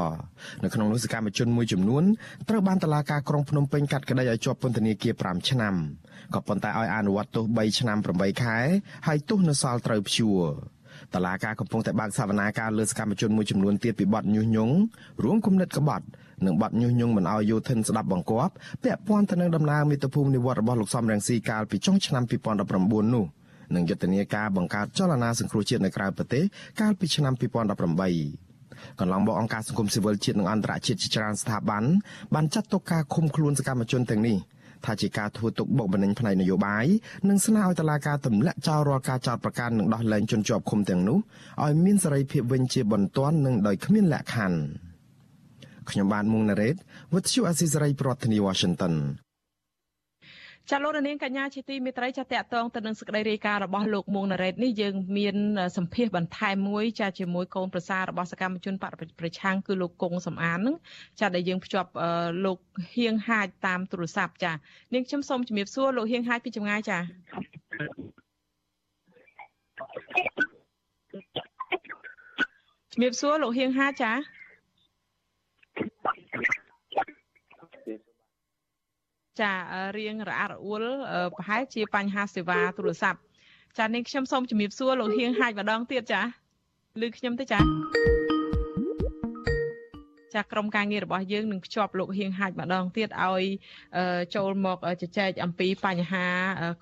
នៅក្នុងនោះសកម្មជនមួយចំនួនត្រូវបានតុលាការក្រុងភ្នំពេញកាត់ក្តីឲ្យជាប់ពន្ធនាគារ5ឆ្នាំក៏ប៉ុន្តែឲ្យអនុវត្តទោស3ឆ្នាំ8ខែហើយទោសនៅសល់ត្រូវព្យួរ តឡាការកំពុងតែបើកសវនាការលើសកម្មជនមួយចំនួនទៀតពីបទញុះញង់រួមគំនិតក្បត់និងបទញុះញង់មិនអោយយោធិនស្ដាប់បង្គាប់ពាក់ព័ន្ធទៅនឹងដំណើរមាតុភូមិនិវត្តរបស់លោកសំរងស៊ីកាលពីចុងឆ្នាំ2019នោះនិងយុទ្ធនាការបង្កើតចលនាសង្គ្រោះជាតិនៅក្រៅប្រទេសកាលពីឆ្នាំ2018កន្លងមកអង្គការសង្គមស៊ីវិលជាតិនិងអន្តរជាតិជាច្រើនស្ថាប័នបានចាត់ទុកការឃុំខ្លួនសកម្មជនទាំងនេះ ថាជាការធ្វើទុកបុកម្នេញផ្នែកនយោបាយនិងស្នើឲ្យតុលាការទម្លាក់ចោលរាល់ការចោទប្រកាន់និងដោះលែងជនជាប់ឃុំទាំងនោះឲ្យមានសេរីភាពវិញជាបន្ទាន់និងដោយគ្មានលក្ខខណ្ឌខ្ញុំបាទមុងណារ៉េត With you Azizi ប្រធានាទី Washington ចាលោករនាងកញ្ញាជាទីមេត្រីចាតកតងទៅនឹងសេចក្តីរាយការណ៍របស់លោកមួងណារ៉េតនេះយើងមានសម្ភាសបន្ថែមមួយចាជាមួយកូនប្រសាររបស់សកម្មជនបកប្រឆាំងគឺលោកកុងសំអាននឹងចាដែលយើងភ្ជាប់លោកហៀងហាចតាមទូរស័ព្ទចានាងខ្ញុំសូមជំរាបសួរលោកហៀងហាចពីចម្ងាយចាជំរាបសួរលោកហៀងហាច ចាចារៀងរអាក់រអួលប្រហែលជាបញ្ហាសេវាទូរស័ព្ទចានាងខ្ញុំសូមជំរាបសួរលោកហៀងហាច់ម្ដងទៀតចាឮខ្ញុំទេចាចាក្រុមការងាររបស់យើងនឹងភ្ជាប់លោកហៀងហាច់ម្ដងទៀតឲ្យចូលមកជជែកអំពីបញ្ហា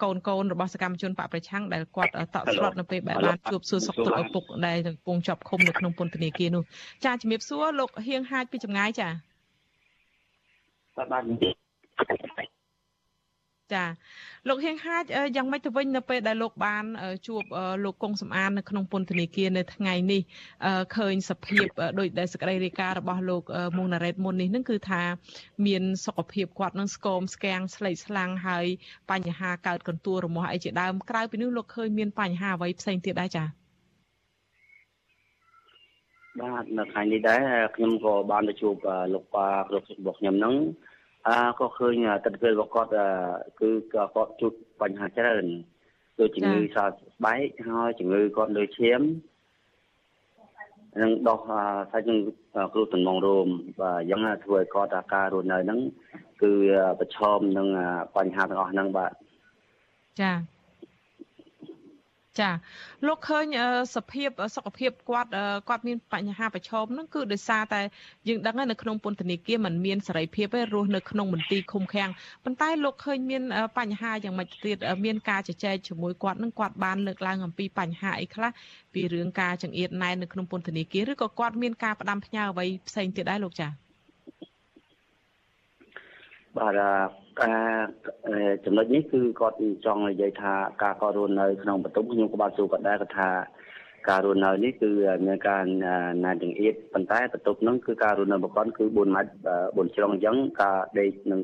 កូនកូនរបស់សកម្មជនបកប្រឆាំងដែលគាត់តក់ស្លុតនៅពេលដែលបានជួបសួរសុខទុក្ខឪពុកដែលកំពុងជាប់ឃុំនៅក្នុងពន្ធនាគារនោះចាជំរាបសួរលោកហៀងហាច់ពីចម្ងាយចាបាទ ចាលោកហៀងហាចយ៉ាងម៉េចទៅវិញនៅពេលដែលលោកបាន ជួបលោកកុងសំអាននៅក្នុងពន្ធនាគារនៅថ្ងៃនេះឃើញសភាពដោយដែលសក្តីរាយការណ៍របស់លោកមុងណារ៉េតមុននេះនឹងគឺថាមានសុខភាពគាត់នឹងស្គមស្គាំងស្លេកស្លាំងហើយបញ្ហាកើតកន្ទួលរមាស់អីជាដើមក្រៅពីនេះលោកឃើញមានបញ្ហាអ្វីផ្សេងទៀតដែរចា៎បាទនៅថ្ងៃនេះដែរខ្ញុំក៏បានទៅជួបលោកប៉ាគ្រប់របស់ខ្ញុំហ្នឹង អើក៏ឃើញទស្សនវិជ្ជារបស់គាត់គឺគាត់ជួបបញ្ហាច្រើនដូចជំងឺសើស្បែកហើយជំងឺគាត់លើឈាមនឹងដោះសាច់នឹងគ្រោះទំនងរោមបាទអញ្ចឹងធ្វើឲ្យគាត់ការរស់នៅហ្នឹងគឺប្រឈមនឹងបញ្ហាទាំងអស់ហ្នឹងបាទចា ចាលោកឃើញសភាពសុខភាពគាត់គាត់មានបញ្ហាប្រឈមហ្នឹងគឺដោយសារតែយើងដឹងហើយនៅក្នុងពន្ធនាគារมันមានសេរីភាពទេរស់នៅក្នុងមន្ទីរឃុំឃាំងប៉ុន្តែលោកឃើញមានបញ្ហាយ៉ាងម៉េចទៀតមានការជជែកជាមួយគាត់នឹងគាត់បានលើកឡើងអំពីបញ្ហាអីខ្លះពីរឿងការចង្អៀតណែននៅក្នុងពន្ធនាគារឬក៏គាត់មានការផ្ដាំផ្ញើអ្វីផ្សេងទៀតដែរលោកចា៎ បាទការចំណុចនេះគឺគាត់ចង់និយាយថាការគាត់រស់នៅក្នុងបន្ទប់ខ្ញុំក៏បានសួរគាត់ដែរគាត់ថាការរស់នៅនេះគឺមានការណានចង្អៀតប៉ុន្តែបន្ទប់ហ្នឹងគឺការរស់នៅរបស់គាត់គឺ4ម៉ែត្រ4ជ្រុងអញ្ចឹងការដេកនឹង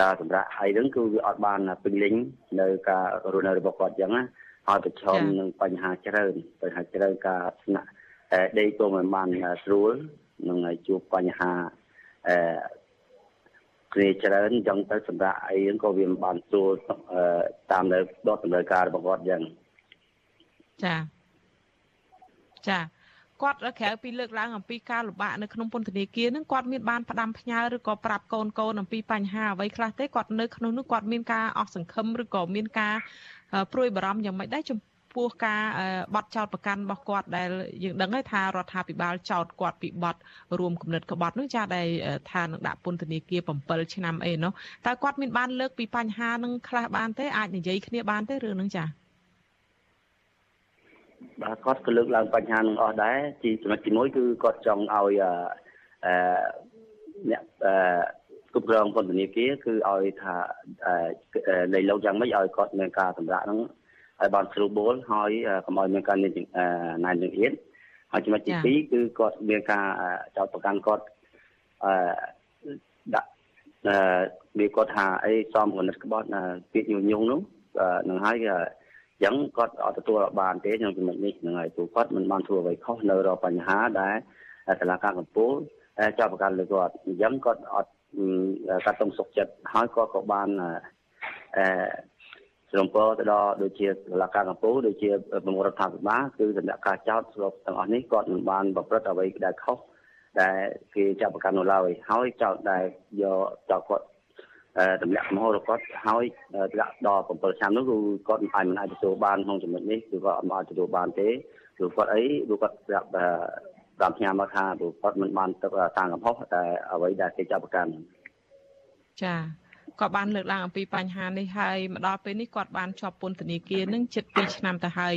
ការសម្រាប់ហើយហ្នឹងគឺវាអត់បានពេញលេញនៅការរស់នៅរបស់គាត់អញ្ចឹងណាហើយប្រឈមនឹងបញ្ហាច្រើនបញ្ហាច្រើនការស្នាក់ដេកក៏មិនបានស្រួលនឹងជួបបញ្ហាអឺ គ្នាច្រើនអញ្ចឹងទៅសម្រាប់អីហ្នឹងក៏វាមិនបានស្រួលតាមនៅដកតម្រូវការរបស់គាត់អញ្ចឹងចាចាគាត់ក្រៅពីលើកឡើងអំពីការលំបាកនៅក្នុងពន្ធនាគារនឹងគាត់មានបានផ្ដាំផ្ញើឬក៏ប្រាប់កូនកូនអំពីបញ្ហាអ្វីខ្លះទេគាត់នៅក្នុងនោះគាត់មានការអស់សង្ឃឹមឬក៏មានការព្រួយបារម្ភយ៉ាងម៉េចដែរចំ ពោះការបត់ចោតប្រកាន់របស់គាត់ដែលយើងដឹងហើយថារដ្ឋាភិបាលចោតគាត់ពីបទរួមគំនិតក្បត់នោះចាដែលថានឹងដាក់ពន្ធនាគារ7ឆ្នាំអីនោះតើគាត់មានបានលើកពីបញ្ហានឹងខ្លះបានទេអាចនិយាយគ្នាបានទេរឿងហ្នឹងចាបាទគាត់ក៏លើកឡើងបញ្ហានឹងអស់ដែរទីចំណុចទី1គឺគាត់ចង់ឲ្យអឺអ្នកអឺគ្រប់គ្រងពន្ធនាគារគឺឲ្យថានៃលោកយ៉ាងម៉េចឲ្យគាត់មានការសម្រាប់ហ្នឹង ឲ្យបានស្រួលបួលហើយកុំឲ្យមានការណែណែនឹងអៀតហើយចំណុចទី2គឺគាត់មានការចោទប្រកាន់គាត់អឺដាក់អឺវាគាត់ថាអីសំគណិតក្បត់ពាក្យញុះញង់នោះនឹងហើយចឹងគាត់អត់ទទួលបានទេក្នុងចំណុចនេះហ្នឹងហើយព្រោះគាត់មិនបានធ្វើអ្វីខុសនៅរកបញ្ហាដែលសាលាការកំពូលចាប់ប្រកាន់លើគាត់អញ្ចឹងគាត់អត់កាត់តុងសុខចិត្តហើយគាត់ក៏បានអឺ ស្រំពរទៅដល់ដូចជាសាលាការកំពូលដូចជាប្រមុខរដ្ឋាភិបាលគឺដំណាក់កាលចោតស្របទាំងអស់នេះគាត់មិនបានប្រព្រឹត្តអ្វីដែលខុសដែលគេចាប់ប្រកាន់នៅឡើយហើយចោតដែលយកចោតគាត់ទម្លាក់កំហុសរបស់គាត់ហើយដាក់ដល់7ឆ្នាំនោះគឺគាត់មិនអាចមិនអាចទទួលបានក្នុងចំណុចនេះគឺគាត់មិនអាចទទួលបានទេព្រោះគាត់អីព្រោះគាត់ប្រាប់ប្រាប់ផ្ញើមកថាព្រោះគាត់មិនបានទឹកតាំងកំហុសតែអ្វីដែលគេចាប់ប្រកាន់ចា ក៏បានលើកឡើងអំពីបញ្ហានេះហើយមកដល់ពេលនេះគាត់បានជាប់ពន្ធនាគារនឹងជិត2ឆ្នាំទៅហើយ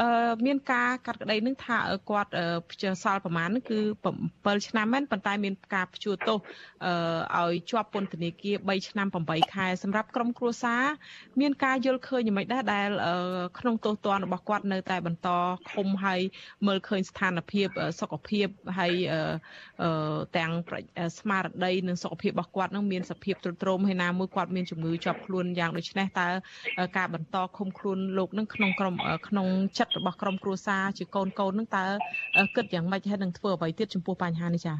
អឺមានការកាត់ក្តីនឹងថាគាត់ផ្ជើសល់ប្រមាណគឺ7ឆ្នាំមែនប៉ុន្តែមានការព្យួរទោសអឺឲ្យជាប់ពន្ធនាគារ3ឆ្នាំ8ខែសម្រាប់ក្រុមគ្រួសារមានការយល់ឃើញយ៉ាងម៉េចដែរដែលក្នុងទោសទណ្ឌរបស់គាត់នៅតែបន្តឃុំហើយមើលឃើញស្ថានភាពសុខភាពហើយទាំងស្មារតីនិងសុខភាពរបស់គាត់នឹងមានសភាពទ្រុឌទ្រោមហើយណាមួយគាត់មានជំងឺជាប់ខ្លួនយ៉ាងដូចនេះតើការបន្តឃុំខ្លួនលោកនឹងក្នុងក្រុមក្នុងចិត្តរបស់ក្រុមគ្រួសារជាកូនកូននឹងតើគិតយ៉ាងម៉េចហើយនឹងធ្វើអ្វីទៀតចំពោះបញ្ហានេះចា៎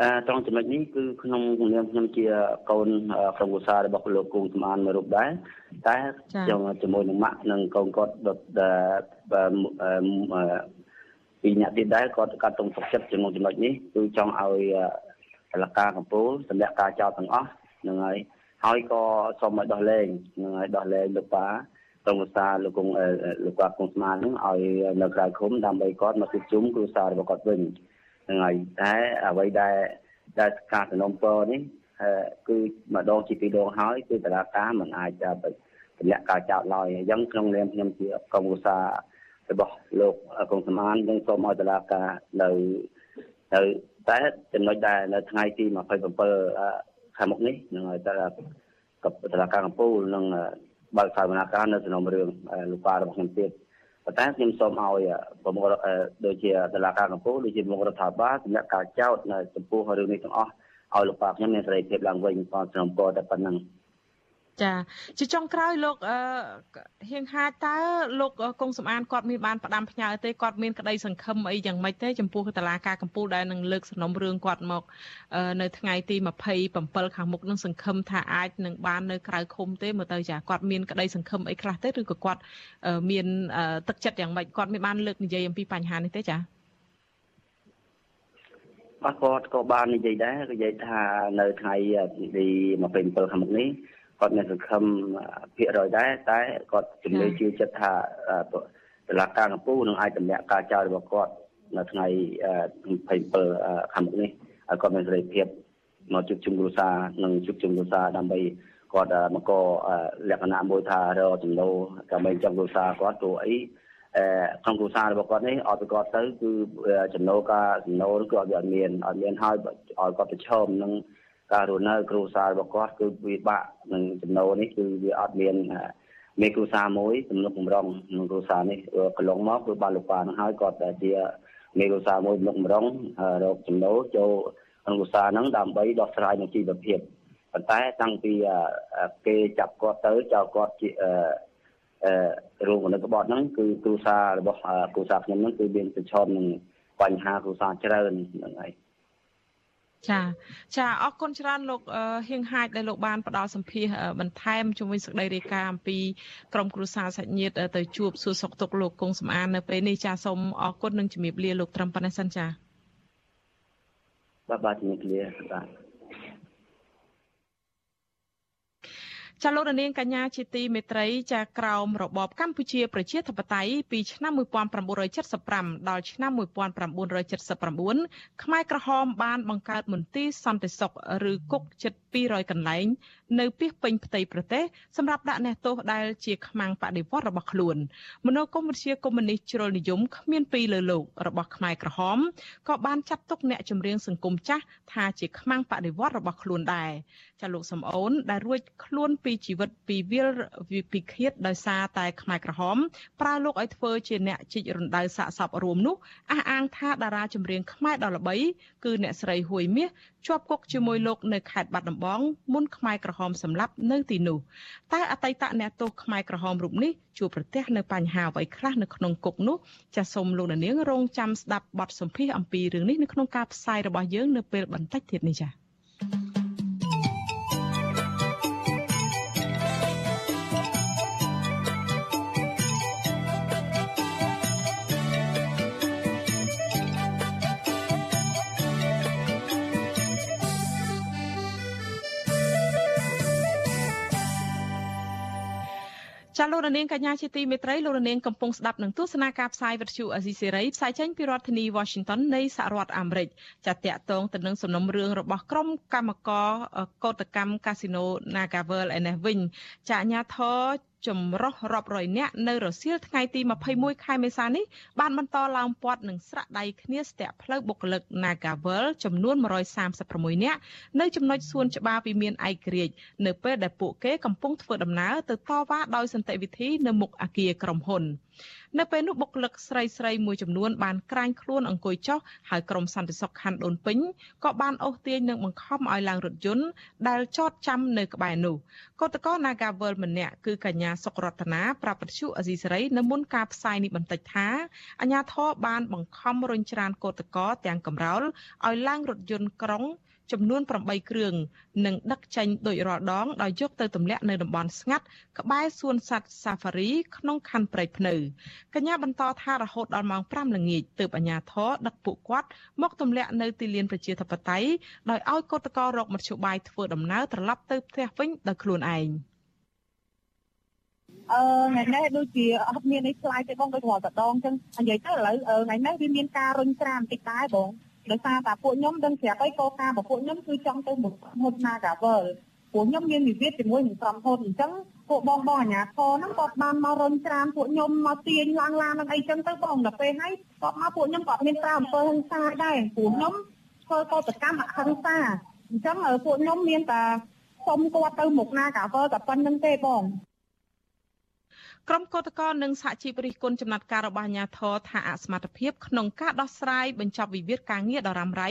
អឺត្រង់ចំណុចនេះគឺក្នុងនាមខ្ញុំជាកូនក្រុមគ្រួសាររបស់លោកគង់ស្មានមួយរូបដែរតែខ្ញុំជាមួយនឹងម៉ាក់និងកូនគាត់ពីអ្នកទៀតដែរគាត់កាត់តុងសុខចិត្តជាមួយចំណុចនេះគឺចង់ឲ្យ តឡការកម្ពុជាសម្រាប់ការចោទទាំងអស់ហ្នឹងហើយហើយក៏សូមឲ្យដោះលែងហ្នឹងហើយដោះលែងលោកប៉ាក្រុមគ្រួសារលោកគង់លោកប៉ាគង់ស្មានហ្នឹងឲ្យនៅក្រៅឃុំដើម្បីគាត់មកជួបជុំគ្រួសាររបស់គាត់វិញហ្នឹងហើយតែអ្វីដែលដែលការសំណុំពរនេះគឺម្ដងជាពីរដងហើយគឺតឡាការមិនអាចទៅទម្លាក់ការចោទឡើយអញ្ចឹងក្នុងនាមខ្ញុំជាក្រុមគ្រួសាររបស់លោកកុងសមានយើងសូមឲ្យតឡាការនៅនៅ តែចំណុចដែលនៅថ្ងៃទី27ខាងមុខនេះនឹងតែកតឡាការកម្ពុជានឹងបើកសវនកម្មនៅសំណុំរឿងលោកប៉ារបស់ខ្ញុំទៀតប៉ុន្តែខ្ញុំសូមឲ្យប្រមុខដូចជាតឡាការកម្ពុជាដូចជាប្រមុខរដ្ឋាភិបាលសម្រាប់ការចោទនៅចំពោះរឿងនេះទាំងអស់ឲ្យលោកប៉ាខ្ញុំមានសេរីភាពឡើងវិញក៏សំណពរតែប៉ុណ្្នឹង ចាជាចុងក្រោយលោកហៀងហាចតើលោកកុងសំអានគាត់មានបានផ្ដាំផ្ញើទេគាត់មានក្តីសង្ឃឹមអីយ៉ាងម៉េចទេចំពោះតឡាការកម្ពុជាដែលនឹងលើកសំណុំរឿងគាត់មកនៅថ្ងៃទី27ខាងមុខនឹងសង្ឃឹមថាអាចនឹងបាននៅក្រៅឃុំទេមើលទៅចាគាត់មានក្តីសង្ឃឹមអីខ្លះទេឬក៏គាត់មានទឹកចិត្តយ៉ាងម៉េចគាត់មានបានលើកនិយាយអំពីបញ្ហានេះទេចាបាទគាត់ក៏បាននិយាយដែរនិយាយថានៅថ្ងៃទី27ខាងមុខនេះ គាត់មានសង្ឃឹមភាគរយដែរតែគាត់ជំនឿជឿចិត្តថាតុលាការកម្ពុជានឹងអាចតម្លាក់ការចោទរបស់គាត់នៅថ្ងៃ27ខាងមុខនេះហើយគាត់មានសេរីភាពមកជួបជុំគ្រួសារនិងជួបជុំគ្រួសារដើម្បីគាត់មកកលក្ខណៈមួយថារកចំណូលដើម្បីចាំគ្រួសារគាត់ព្រោះអីក្នុងគ្រួសាររបស់គាត់នេះអត់ប្រកបទៅគឺចំណូលការចំណូលគឺអត់អត់មានអត់មានហើយឲ្យគាត់ប្រឈមនឹង ការរស់នៅគ្រួសាររបស់គាត់គឺវាបាក់នឹងចំណូលនេះគឺវាអត់មានមានគ្រួសារមួយទំនុកបំរុងក្នុងគ្រួសារនេះកន្លងមកគឺបានលោកប៉ានឹងហើយគាត់ជាមានគ្រួសារមួយទំនុកបំរុងរកចំណូលចូលក្នុងគ្រួសារហ្នឹងដើម្បីដោះស្រាយនឹងជីវភាពប៉ុន្តែតាំងពីគេចាប់គាត់ទៅចោលគាត់ជាអឺរូបមនុស្សក្បត់ហ្នឹងគឺគ្រួសាររបស់គ្រួសារខ្ញុំហ្នឹងគឺមានប្រឈមនឹងបញ្ហាគ្រួសារច្រើនហ្នឹងហើយ ចាចាអរគុណច្រើនលោកហៀងហាចដែលលោកបានផ្ដល់សម្ភារបន្ថែមជំវិញសេចក្តីរាយការណ៍អំពីក្រមគ្រួសារសាច់ញាតិទៅជួបសួរសុខទុក្ខលោកគង់សំអាននៅពេលនេះចាសូមអរគុណនិងជំរាបលាលោកត្រឹមប៉ុណ្ណេះសិនចាបាទបាទជំរាបលាបាទ ចាលោករនាងកញ្ញាជាទីមេត្រីចាក្រោមរបបកម្ពុជាប្រជាធិបតេយ្យពីឆ្នាំ1975ដល់ឆ្នាំ1979ខ្មែរក្រហមបានបង្កើតមន្ទីរសន្តិសុខឬគុកជិត200កន្លែងនៅពីពេញផ្ទៃប្រទេសសម្រាប់ដាក់អ្នកទោសដែលជាខ្មាំងបដិវត្តរបស់ខ្លួនមនោគមវិជ្ជាកុម្មុយនីសជ្រុលនិយមគ្មានពីរលើលោករបស់ខ្មែរក្រហមក៏បានចាត់ទុកអ្នកចម្រៀងសង្គមចាស់ថាជាខ្មាំងបដិវត្តរបស់ខ្លួនដែរចាលោកសំអូនដែលរួចខ្លួនពីជីវិតពីវិលពីឃាតដោយសារតែខ្មែរក្រហមប្រើលោកឲ្យធ្វើជាអ្នកជីករំដៅសាកសពរួមនោះអះអាងថាតារាចម្រៀងខ្មែរដ៏ល្បីគឺអ្នកស្រីហួយមាសជាប់គុកជាមួយលោកនៅខេត្តបាត់ដំបងមុនខ្មែរក្រហមសម្លាប់នៅទីនោះតែអតីតអ្នកទោសខ្មែរក្រហមរូបនេះជួបប្រទះនៅបញ្ហាអ្វីខ្លះនៅក្នុងគុកនោះចាសសូមលោកនាងរងចាំស្ដាប់បទសម្ភាសអំពីរឿងនេះនៅក្នុងការផ្សាយរបស់យើងនៅពេលបន្តិចទៀតនេះចា៎ ចាលោករនាងកញ្ញាជាទីមេត្រីលោករនាងកំពុងស្ដាប់នឹងទស្សនាការផ្សាយវិទ្យុអេស៊ីសេរីផ្សាយចេញពីរដ្ឋធានី Washington នៃសហរដ្ឋអាមេរិកចាតកតងទៅនឹងសំណុំរឿងរបស់ក្រុមកម្មករកោតកម្មកាស៊ីណូ Nagavel ឯនេះវិញចាអាញាធរ ចម្រុះរាប់រយនាក់នៅរសៀលថ្ងៃទី21ខែមេសានេះបានបន្តឡើងពាត់នឹងស្រាក់ដៃគ្នាស្ទាក់ផ្លូវបុគ្គលិក Nagavel ចំនួន136នាក់នៅចំណុចសួនច្បារវិមានឯករាជ្យនៅពេលដែលពួកគេកំពុងធ្វើដំណើរទៅតវ៉ាដោយសន្តិវិធីនៅមុខអគារក្រុមហ៊ុន នៅពេលនោះបុគ្គលិកស្រីស្រីមួយចំនួនបានក្រាញខ្លួនអង្គុយចុះហើយក្រុមសន្តិសុខខណ្ឌដូនពេញក៏បានអូសទាញនិងបង្ខំឲ្យឡើងរថយន្តដែលចតចាំនៅក្បែរនោះកោតក្រ Nagavel ម្នាក់គឺកញ្ញាសុករតនាប្រាប់ពទ្យុអេស៊ីសេរីនៅមុនការផ្សាយនេះបន្តិចថាអាញាធរបានបង្ខំរុញច្រានកោតក្រទាំងកំរោលឲ្យឡើងរថយន្តក្រុង ចំនួន8គ្រឿងនិងដឹកចេញដោយរាល់ដងដោយយកទៅទម្លាក់នៅតំបន់ស្ងាត់ក្បែរសួនសត្វ Safari ក្នុងខណ្ឌព្រៃភ្នៅកញ្ញាបន្តថារហូតដល់ម៉ោង5ល្ងាចទើបអាជ្ញាធរដឹកពួកគាត់មកទម្លាក់នៅទីលានប្រជាធិបតេយ្យដោយឲ្យកោតក្ររកមធ្យោបាយធ្វើដំណើរត្រឡប់ទៅផ្ទះវិញដោយខ្លួនឯងអឺថ្ងៃនេះដូចជាអត់មានអីខ្លាយទេបងដូចរាល់តដងអញ្ចឹងនិយាយទៅឥឡូវថ្ងៃនេះវាមានការរុញច្រានបន្តិចដែរបង ដោយសារតែពួកខ្ញុំដឹងស្រាប់ហើយកោការរបស់ពួកខ្ញុំគឺចង់ទៅមុខមុខ Nagavel ពួកខ្ញុំមានវិវាទជាមួយនឹងក្រុមហ៊ុនអញ្ចឹងពួកបងបងអាជ្ញាធរហ្នឹងគាត់បានមករញច្រានពួកខ្ញុំមកទាញឡើងឡាននឹងអីចឹងទៅបងដល់ពេលហើយគាត់មកពួកខ្ញុំគាត់មានប្រើអំពើហិង្សាដែរពួកខ្ញុំធ្វើកោតកម្មអហិង្សាអញ្ចឹងពួកខ្ញុំមានតែសុំគាត់ទៅមុខ Nagavel តែប៉ុណ្្នឹងទេបង ក្រុមកោតក្រនិងសហជីពរិះគន់ចំណាត់ការរបស់អាជ្ញាធរថាអសមត្ថភាពក្នុងការដោះស្រាយបញ្ចប់វិវាទការងារដ៏រ៉ាំរ៉ៃ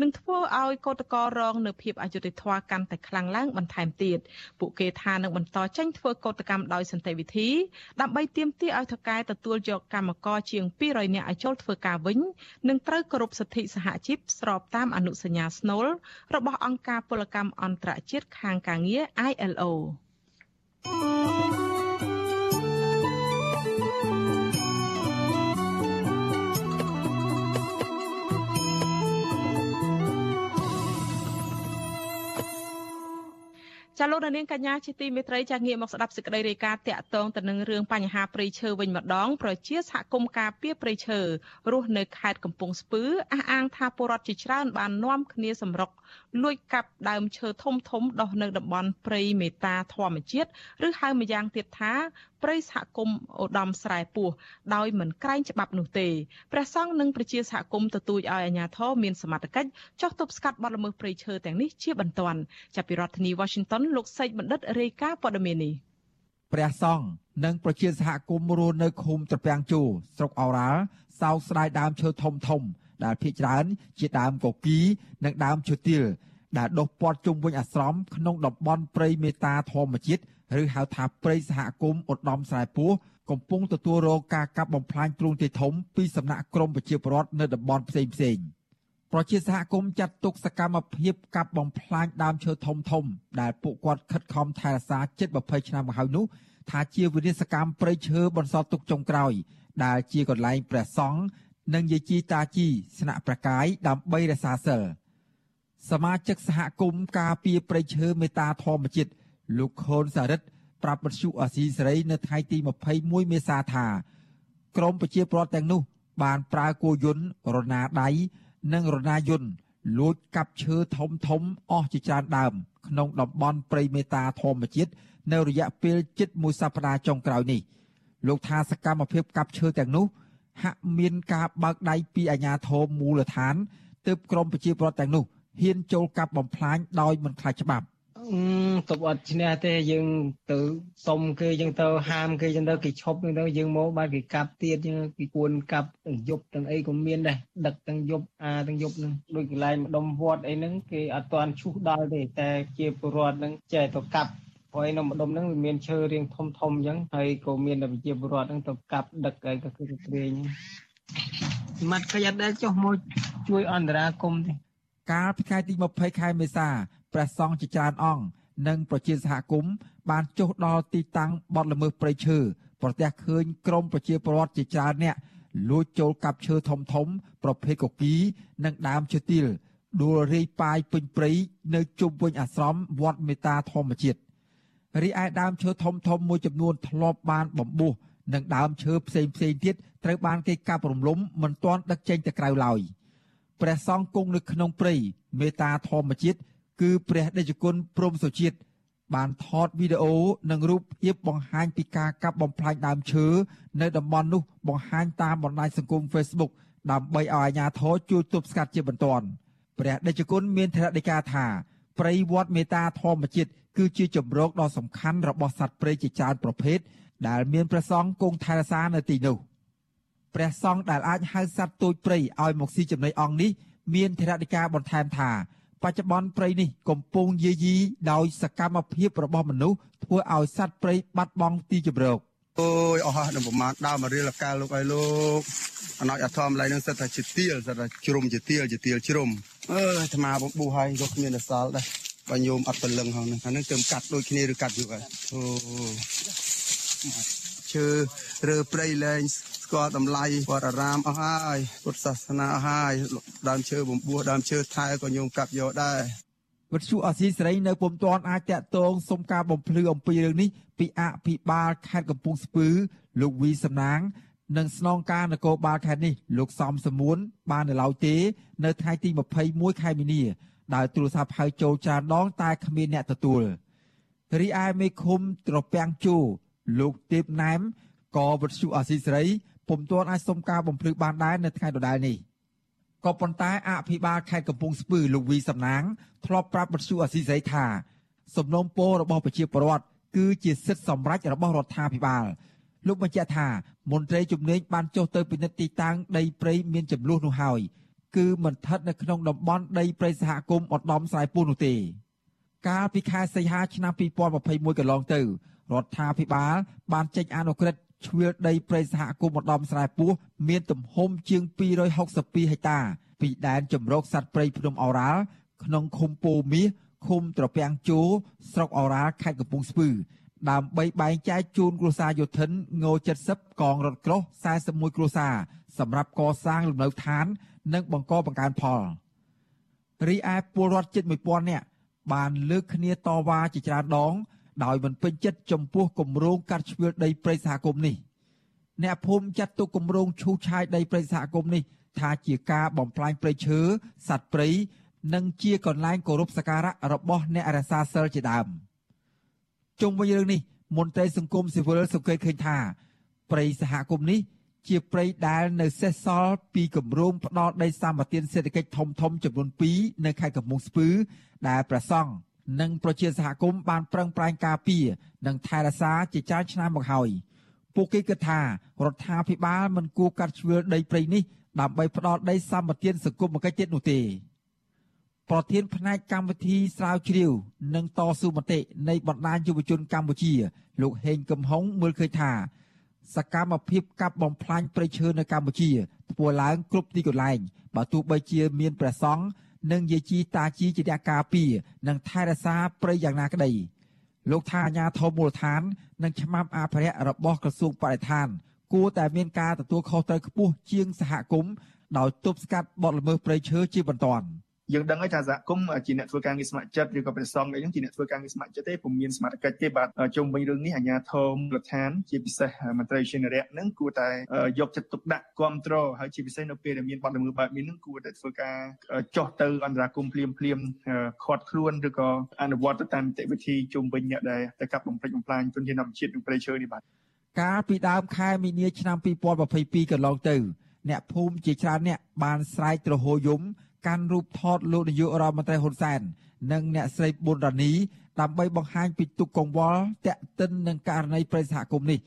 នឹងធ្វើឲ្យកោតក្ររងនៅភាពអយុត្តិធម៌កាន់តែខ្លាំងឡើងបន្ថែមទៀតពួកគេថានឹងបន្តចេញធ្វើកោតកម្មដោយសន្តិវិធីដើម្បីទាមទារឲ្យថកែទទួលយកកម្មករជាង200នាក់ឲ្យចូលធ្វើការវិញនិងត្រូវគោរពសិទ្ធិសហជីពស្របតាមអនុសញ្ញាស្នូលរបស់អង្គការពលកម្មអន្តរជាតិខាងការងារ ILO thank you ចចាលោកនាងកញ្ញាជាទីមេត្រីចាងាកមកស្ដាប់សេចក្តីរាយការណ៍តាក់ទងទៅនឹងរឿងបញ្ហាព្រៃឈើវិញម្ដងប្រជាសហគមន៍ការពារព្រៃឈើរស់នៅខេត្តកំពង់ស្ពឺអះអាងថាពលរដ្ឋជាច្រើនបាននាំគ្នាសម្រុកលួចកាប់ដើមឈើធំធំដុះនៅតំបន់ព្រៃមេតាធម្មជាតិឬហៅម្យ៉ាងទៀតថាព្រៃសហគមន៍ឧត្តមស្រែពោះដោយមិនក្រែងច្បាប់នោះទេព្រះសង្ឃនិងប្រជាសហគមន៍ទទូចឲ្យអាជ្ញាធរមានសមត្ថកិច្ចចុះទប់ស្កាត់បទល្មើសព្រៃឈើទាំងនេះជាបន្ទាន់ចាប់ពីរដ្ឋធានី Washington លោកសេកបណ្ឌិតរាយការណ៍ព័ត៌មាននេះព្រះសង្ឃនិងប្រជាសហគមន៍រស់នៅឃុំត្រពាំងជូស្រុកអូរ៉ាល់សោកស្ដាយដើមឈើធំធំ ដែលភាគច្រើន ជាដើមកគីនិងដើមឈើទាលដែលដុះព័ទ្ធជុំវិញអាស្រមក្នុងតំបន់ព្រៃមេតាធម្មជាតិឬហៅថាព្រៃសហគមន៍ឧត្តមស្រែពោះកំពុងទទួលរងការកាប់បំផ្លាញទ្រង់ទ្រាយធំពីសំណាក់ក្រមប្រជាពលរដ្ឋនៅតំបន់ផ្សេងផ្សេង ប្រជាសហគមន៍ចាត់ទុកសកម្មភាពកាប់បំផ្លាញដើមឈើធំធំ ដែលពួកគាត់ខិតខំថែរក្សាជិត20ឆ្នាំមកហើយនោះថាជាវិនិស្សកម្មព្រៃឈើបន្សល់ទុកចុងក្រោយ ដែលជាកន្លែងព្រះសង្ឃនិងយាយជីតាជីស្នាក់ប្រកាយដើម្បីរក្សាសិលសមាជិកសហគមន៍ការពារព្រៃឈើមេតាធម្មជាតិលោកខូនសារិទ្ធប្រាប់បទសុអាស៊ីសេរីនៅថ្ងៃទី21មេសាថាក្រមប្រជាពលរដ្ឋទាំងនោះ បានប្រើគោយន្តរណាដៃ និងរណាយន្តលួចកាប់ឈើធំធំអស់ជាច្រើនដើម ក្នុងតំបន់ព្រៃមេតាធម្មជាតិនៅរយៈពេលជិតមួយសប្តាហ៍ចុងក្រោយនេះលោកថាសកម្មភាពកាប់ឈើទាំងនោះ ហាក់មានការបើកដៃពីអាជ្ញាធរមូលដ្ឋានទើបក្រមប្រជាពលរដ្ឋទាំងនោះហ៊ានចូលកាប់បំផ្លាញដោយមិនខ្លាចច្បាប់ ទប់អត់ឈ្នះទេយើងទៅសុំគេយើងទៅហាមគេចឹងទៅគេឈប់ហ្នឹងទៅយើងមកបានគេកាប់ទៀតយើងគេគួនកាប់ទាំងយប់ទាំងអីក៏មានដែរដឹកទាំងយប់អាទាំងយប់ហ្នឹងដូចកន្លែងម្ដុំវត្តអីហ្នឹងគេអត់ទាន់ឈូសដល់ទេតែជាពលរដ្ឋហ្នឹងចេះទៅកាប់ព្រោះឯនៅម្ដុំហ្នឹងវាមានឈើរៀងធំធំអញ្ចឹងហើយក៏មានតែប្រជាពលរដ្ឋហ្នឹងទៅកាប់ដឹកអីក៏គឺត្រេងមាត់ខយ៉ាត់ដែលចុះមកជួយអន្តរាគមទេកាលពីថ្ងៃទី20ខែមេសា ព្រះសង្ឃជាច្រើនអង្គនិងប្រជាសហគមន៍បានចុះដល់ទីតាំងបទល្មើសព្រៃឈើប្រទះឃើញក្រុមប្រជាពលរដ្ឋជាច្រើនអ្នកលួចចូលកាប់ឈើធំធំ ប្រភេទកគីនិងដើមឈើទាលដួលរាយប៉ាយពេញព្រៃនៅជុំវិញអាស្រមវត្តមេតាធម្មជាតិរីឯដើមឈើធំធំមួយចំនួនធ្លាប់បានបំពុះនិងដើមឈើផ្សេងផ្សេងទៀតត្រូវបានគេកាប់រំលំមិនទាន់ដឹកចេញទៅក្រៅឡើយព្រះសង្ឃគង់នៅក្នុងព្រៃមេតាធម្មជាតិ គឺព្រះដេចគុណព្រំសុជាតិបានថតវីដេអូនិងរូបភាពបង្ហាញពីការកាប់បំផ្លាញដើមឈើនៅតំបន់នោះបង្ហាញតាមបណ្ដាញសង្គម Facebook ដើម្បីឲ្យអាជ្ញាធរជួយទប់ស្កាត់ជាបន្ទាន់ព្រះដេចគុណមានធរណីកាថាព្រៃវត្តមេតាធម្មជាតិគឺជាជំរកដ៏សំខាន់របស់សត្វព្រៃជាច្រើនប្រភេទដែលមានព្រះសង្ឃគង់ថែរក្សានៅទីនោះព្រះសង្ឃដែលអាចហៅសត្វទូចព្រៃឲ្យមកស៊ីចំណីអង្គនេះមានធរណីកាបន្ថែមថា បច្ចុប្បន្នព្រៃនេះកំពុងយាយីដោយសកម្មភាពរបស់មនុស្សធ្វើឲ្យសត្វព្រៃបាត់បង់ទីជម្រកអូយអស់នឹងប្រមាណដើមរៀលកាលលោកឲ្យលោកអណោចអធមឡៃនឹងសិតថាជាទៀលសិតថាជ្រុំជាទៀលជាទៀលជ្រុំអើអាត្មាបំប៊ូហើយយកគ្មានអសល់ដែរបើញោមអត់ពលឹងហ្នឹងអានឹងទៅកាត់ដូចគ្នាឬកាត់យូរហើយអូឈើរើព្រៃលែង ស្គាល់តម្លៃវត្តអារាមអស់ហើយពុទ្ធសាសនាអស់ហើយដើមឈើបំពោះដើមឈើថែក៏ញោមកាប់យកដែរវិទ្យុអសីសេរីនៅពុំទាន់អាចតាក់ទងសុំការបំភ្លឺអំពីរឿងនេះពីអភិបាលខេត្តកំពង់ស្ពឺលោកវីសំណាងនិងស្នងការនគរបាលខេត្តនេះលោកសំសមួនបាននៅឡើយទេ នៅថ្ងៃទី21ខែមីនាដោយទូរស័ព្ទហៅចូលចានដងតែគ្មានអ្នកទទួលរីឯមេឃុំត្រពាំងជូលោកទេពណែមក៏វិទ្យុអសីសេរី ពុំទាន់អាចសុំការបំភ្លឺបានដែរនៅថ្ងៃដដែលនេះក៏ប៉ុន្តែអភិបាលខេត្តកំពង់ស្ពឺលោកវីសំណាងធ្លាប់ប្រាប់វិទ្យុអសីសេរីថាសំណុំពររបស់ប្រជាពលរដ្ឋគឺជាសិទ្ធិសម្រេចរបស់រដ្ឋាភិបាលលោកបញ្ជាក់ថាមន្ត្រីជំនាញបានចុះទៅពិនិត្យទីតាំងដីព្រៃមានចំនួននោះហើយគឺមិនស្ថិតនៅក្នុងតំបន់ដីព្រៃសហគមន៍ឧត្តមស្រែពូនោះទេកាលពីខែសីហាឆ្នាំ2021កន្លងទៅរដ្ឋាភិបាលបានចេញអនុក្រឹត្យ ជ្រឿលដីព្រៃសហគមន៍ម្ដំស្រែពោះមានទំហំជាង262ហិកតា ពីដែនជំរកសត្វព្រៃភ្នំអូរ៉ាល់ក្នុងឃុំពោមាសឃុំត្រពាំងជោស្រុកអូរ៉ាល់ខេត្តកំពង់ស្ពឺដើម្បីបែងចែកជូនគ្រួសារយោធិនង70កងរថក្រោះ41គ្រួសារសម្រាប់កសាងលំនៅឋាន និងបង្កបង្កើនផលរីឯពលរដ្ឋជិត1000នាក់បានលើកគ្នាតវ៉ាជាច្រើនដង ដោយមិនពេញចិត្តចំពោះគម្រោងកាត់ជ្រឿលដីព្រៃសហគមន៍នេះអ្នកភូមិចាត់ទុកគម្រោងឈូសឆាយដីព្រៃសហគមន៍នេះថាជាការបំផ្លាញព្រៃឈើសត្វព្រៃនិងជាកន្លែងគោរពសក្ការៈរបស់អ្នករសាសិលជាដើមជុំវិញរឿងនេះមន្ត្រីសង្គមស៊ីវិលសង្កេតឃើញថាព្រៃសហគមន៍នេះជាព្រៃដែលនៅសេសសល់ពីគម្រោងផ្ដោតដីសម្បត្តិសេដ្ឋកិច្ចធំធំចំនួន2នៅខេត្តកំពង់ស្ពឺដែលប្រសង់ និងប្រជាសហគមន៍បានប្រឹងប្រែងការពារនិងថែរក្សាជាច្រើនឆ្នាំមកហើយពួកគេគិតថារដ្ឋាភិបាលមិនគួរកាត់ជ្រឿលដីព្រៃនេះដើម្បីផ្ដោតដីសម្បត្តិសង្គមគិច្ចទៀតនោះទេប្រធានផ្នែកកម្មវិធីស្រាវជ្រាវ និងតស៊ូមតិនៃបណ្ដាញយុវជនកម្ពុជា លោកហេងកំហុងមើលឃើញថា សកម្មភាពកាប់បំផ្លាញព្រៃឈើនៅកម្ពុជាធ្វើឡើងគ្រប់ទីកន្លែងបើទោះបីជាមានព្រះសង្ឃ និងយាជីតាជីជាអ្នកការពារនិងថែរក្សាព្រៃយ៉ាងណាក្តីលោកថាអាញាធមមូលដ្ឋាន និងឆ្មាំអភិរក្សរបស់ក្រសួងបរិស្ថាន គួរតែមានការទទួលខុសត្រូវខ្ពស់ជាងសហគមន៍ដោយទប់ស្កាត់បទល្មើសព្រៃឈើជាបន្ទាន់។ យើងដឹងហើយថាសហគមន៍ជាអ្នកធ្វើការងារស្ម័គ្រចិត្តឬក៏ព្រះសង្ឃអីហ្នឹងជាអ្នកធ្វើការងារស្ម័គ្រចិត្តទេពុំមានសមត្ថកិច្ចទេបាទជុំវិញរឿងនេះអាជ្ញាធរមូលដ្ឋានជាពិសេសមន្ត្រីជានរៈហ្នឹងគួរតែយកចិត្តទុកដាក់គ្រប់គ្រងហើយជាពិសេសនៅពេលដែលមានបទល្មើសបែបនេះហ្នឹងគួរតែធ្វើការចោះទៅអន្តរាគមន៍ភ្លាមភ្លាមខាត់ខ្លួនឬក៏អនុវត្តទៅតាមនីតិវិធីជុំវិញអ្នកដែលទៅកាប់បំផ្លិចបំផ្លាញទុនធានធម្មជាតិនិងព្រៃឈើនេះបាទកាលពីដើមខែមីនាឆ្នាំ2022កន្លងទៅ អ្នកភូមិជាច្រើនអ្នកបានស្រែកទ្រហោយំ កាន់រូបថតលោកនាយករដ្ឋមន្ត្រីហ៊ុនសែននិងអ្នកស្រីប៊ុនរ៉ានីដើម្បីបង្ហាញពីទុកកង្វល់តាក់ទិននឹងករណីប្រិយសហគមន៍នេះ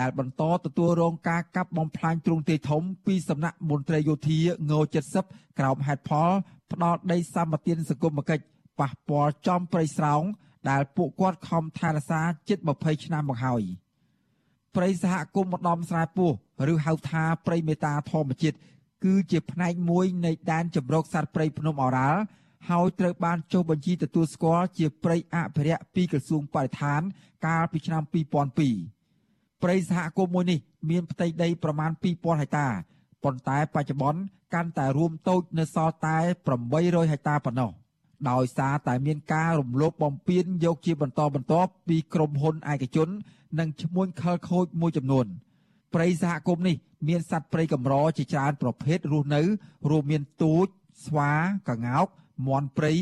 ដែលបន្តទទួលរងការកាប់បំផ្លាញទ្រង់ទ្រាយធំពីសំណាក់មន្ត្រីយោធាង70ក្រោមហេតុផលផ្ដាល់ដីសម្បត្តិសង្គមគិច្ចប៉ះពាល់ចំព្រៃស្រោងដែលពួកគាត់ខំថែរក្សាជិត20ឆ្នាំមកហើយព្រៃសហគមន៍ម្ដំស្រែពោះឬហៅថាព្រៃមេតាធម្មជាតិ គឺជាផ្នែកមួយនៃដែនជម្រកសត្វព្រៃភ្នំអូរ៉ាល់ហើយត្រូវបានចុះបញ្ជីទទួលស្គាល់ជាព្រៃអភិរក្សពីក្រសួងបរិស្ថាន កាលពីឆ្នាំ2002ព្រៃសហគមន៍មួយនេះមានផ្ទៃដីប្រមាណ2000ហិកតាប៉ុន្តែបច្ចុប្បន្នកាន់តែរួមតូចនៅសល់តែ800ហិកតាប៉ុណ្ណោះដោយសារតែមានការរំលោភបំពានយកជាបន្តបន្ទាប់ពីក្រុមហ៊ុនឯកជន និងឈ្មួញខលខូចមួយចំនួន ព្រៃសហគមន៍នេះមានសត្វព្រៃកម្រជាច្រើនប្រភេទរស់នៅរួមមានទូច ស្វាកង្កោកមាន់ព្រៃ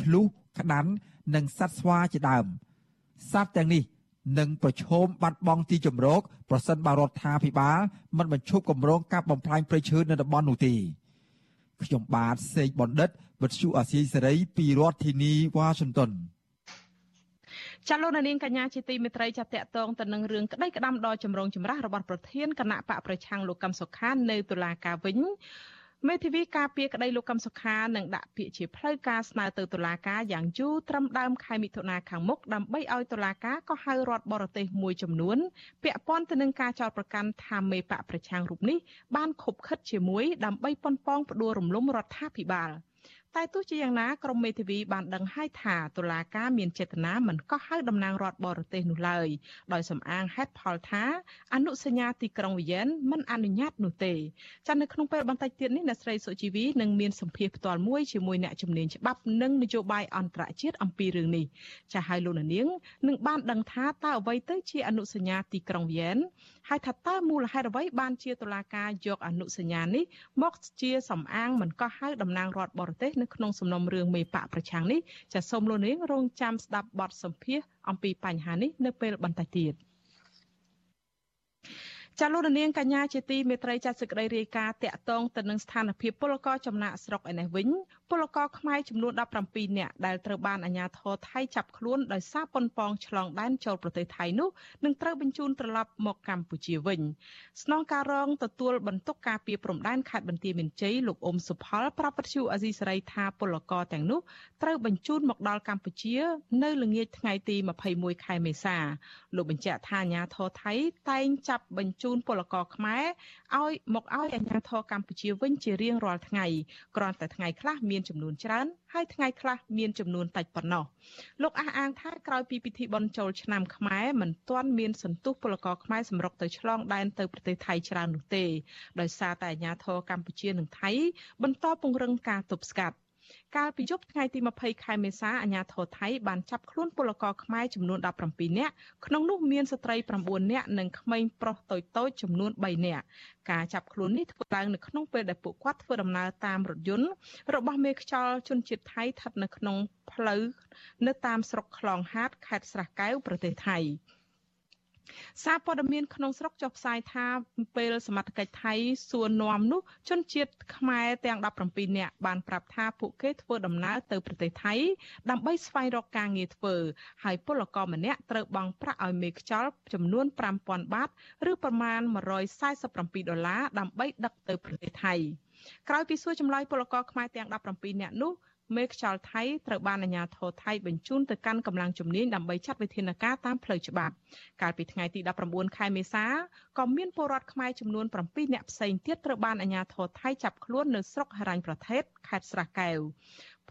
ឆ្លុះក្តាន់និងសត្វស្វាជាដើមសត្វទាំងនេះនឹងប្រឈមបាត់បង់ទីជម្រកប្រសិនបើរដ្ឋាភិបាលមិនបញ្ឈប់គម្រោងកាប់បំផ្លាញព្រៃឈើនៅតំបន់នោះទេខ្ញុំបាទសេកបណ្ឌិតវិទ្យុអាស៊ីសេរីពីរដ្ឋធានីវ៉ាស៊ីនតោន ចាលោកនាងកញ្ញាជាទីមេត្រីចាតកតងទៅនឹងរឿងក្តីក្តាំដ៏ចម្រូងចម្រាសរបស់ប្រធានគណៈបកប្រឆាំងលោកកឹមសុខានៅតុលាការវិញមេធាវីការពារក្តីលោកកឹមសុខានឹងដាក់ពាក្យជាផ្លូវការស្នើទៅតុលាការយ៉ាងយូរត្រឹមដើមខែមិថុនាខាងមុខដើម្បីឲ្យតុលាការក៏ហៅរដ្ឋបរទេសមួយចំនួនពាក់ព័ន្ធទៅនឹងការចោទប្រកាន់ថាមេបកប្រឆាំងរូបនេះបានខົບខិតជាមួយដើម្បីប៉ុនប៉ងផ្ដួលរំលំរដ្ឋាភិបាល។ តែទោះជាយ៉ាងណាក្រមមេធាវីបានដឹងហើយថាតុលាការមានចេតនាមិនកោះហៅតំណាងរដ្ឋបរទេសនោះឡើយដោយសំអាងហេតុផលថាអនុសញ្ញាទីក្រុងវីយ៉ែនមិនអនុញ្ញាតនោះទេចានៅក្នុងពេលបន្តិចទៀតនេះអ្នកស្រីសុជីវីនឹងមានសម្ភារផ្ទាល់មួយជាមួយអ្នកជំនាញច្បាប់និងនយោបាយអន្តរជាតិអំពីរឿងនេះចាហើយលោកនាងនឹងបានដឹងថាតើអ្វីទៅជាអនុសញ្ញាទីក្រុងវីយ៉ែនហើយថាតើមូលហេតុអ្វីបានជាតុលាការយកអនុសញ្ញានេះមកជាសំអាងមិនកោះហៅតំណាងរដ្ឋបរទេសនៅក្នុងសំណុំរឿងមេបកប្រឆាំងនេះចាសូមលោកនាងរងចាំស្ដាប់បទសម្ភាសអំពីបញ្ហានេះនៅពេលបន្តិចទៀតចាលោកនាងកញ្ញាជាទីមេត្រីចាសសេចក្តីរាយការណ៍តាក់ទងទៅនឹងស្ថានភាពពលករចំណាក់ស្រុកឯនេះវិញពលករខ្មែរចំនួន17នាក់ដែលត្រូវបានអាជ្ញាធរថៃចាប់ខ្លួនដោយសារប៉ុនប៉ងឆ្លងដែនចូលប្រទេសថៃនោះនឹងត្រូវបញ្ជូនត្រឡប់មកកម្ពុជាវិញស្នងការរងទទួលបន្ទុកការពីព្រំដែនខេត្តបន្ទាយមានជ័យលោកអ៊ុំសុផលប្រាប់ពទ្យុអាស៊ីសេរីថាពលករទាំងនោះត្រូវបញ្ជូនមកដល់កម្ពុជា នៅល្ងាចថ្ងៃទី21ខែមេសាលោកបញ្ជាក់ថាអាជ្ញាធរថៃតែងចាប់បញ្ជូនពលករខ្មែរឲ្យមកឲ្យអាជ្ញាធរកម្ពុជាវិញជារៀងរាល់ថ្ងៃគ្រាន់តែថ្ងៃខ្លះមានមានចំនួនច្រើនហើយថ្ងៃខ្លះមានចំនួនតិចប៉ុណ្ណោះលោកអះអាងថាក្រោយពីពិធីបុណ្យចូលឆ្នាំខ្មែរមិនទាន់មានសន្ទុះពលករខ្មែរសម្រុកទៅឆ្លងដែនទៅប្រទេសថៃច្រើននោះទេដោយសារតែអាញាធរកម្ពុជានិងថៃបន្តពង្រឹងការទប់ស្កាត់ កាលពីយប់ថ្ងៃទី20ខែមេសាអាជ្ញាធរថៃបានចាប់ខ្លួនពលករខ្មែរចំនួន17នាក់ក្នុងនោះមានស្ត្រី9នាក់និងក្មេងប្រុសតូចៗចំនួន3នាក់ការចាប់ខ្លួននេះធ្វើឡើងនៅក្នុងពេលដែលពួកគាត់ធ្វើដំណើរតាមរថយន្តរបស់មេខ្យល់ជនជាតិថៃស្ថិតនៅក្នុងផ្លូវនៅតាមស្រុកខ្លងហាតខេត្តស្រះកែវប្រទេសថៃ សារព័ត៌មានក្នុងស្រុកចុះផ្សាយថាពេលសមត្ថកិច្ចថៃសួរនាំនោះជនជាតិខ្មែរទាំង17នាក់បានប្រាប់ថាពួកគេធ្វើដំណើរទៅប្រទេសថៃដើម្បីស្វែងរកការងារធ្វើហើយពលករម្នាក់ត្រូវបង់ប្រាក់ឲ្យមេខ្យល់ចំនួន5000បាតឬប្រមាណ147ដុល្លារដើម្បីដឹកទៅប្រទេសថៃក្រោយពីសួរចម្លើយពលករខ្មែរទាំង17នាក់នោះ មេខ្យល់ថៃត្រូវបានអាជ្ញាធរថៃបញ្ជូនទៅកាន់កម្លាំងជំនាញដើម្បីចាត់វិធានការតាមផ្លូវច្បាប់កាលពីថ្ងៃទី19ខែមេសាក៏មានពលរដ្ឋខ្មែរចំនួន7នាក់ផ្សេងទៀតត្រូវបានអាជ្ញាធរថៃចាប់ខ្លួននៅស្រុកហរាញ់ប្រទេសខេត្តស្រះកែវ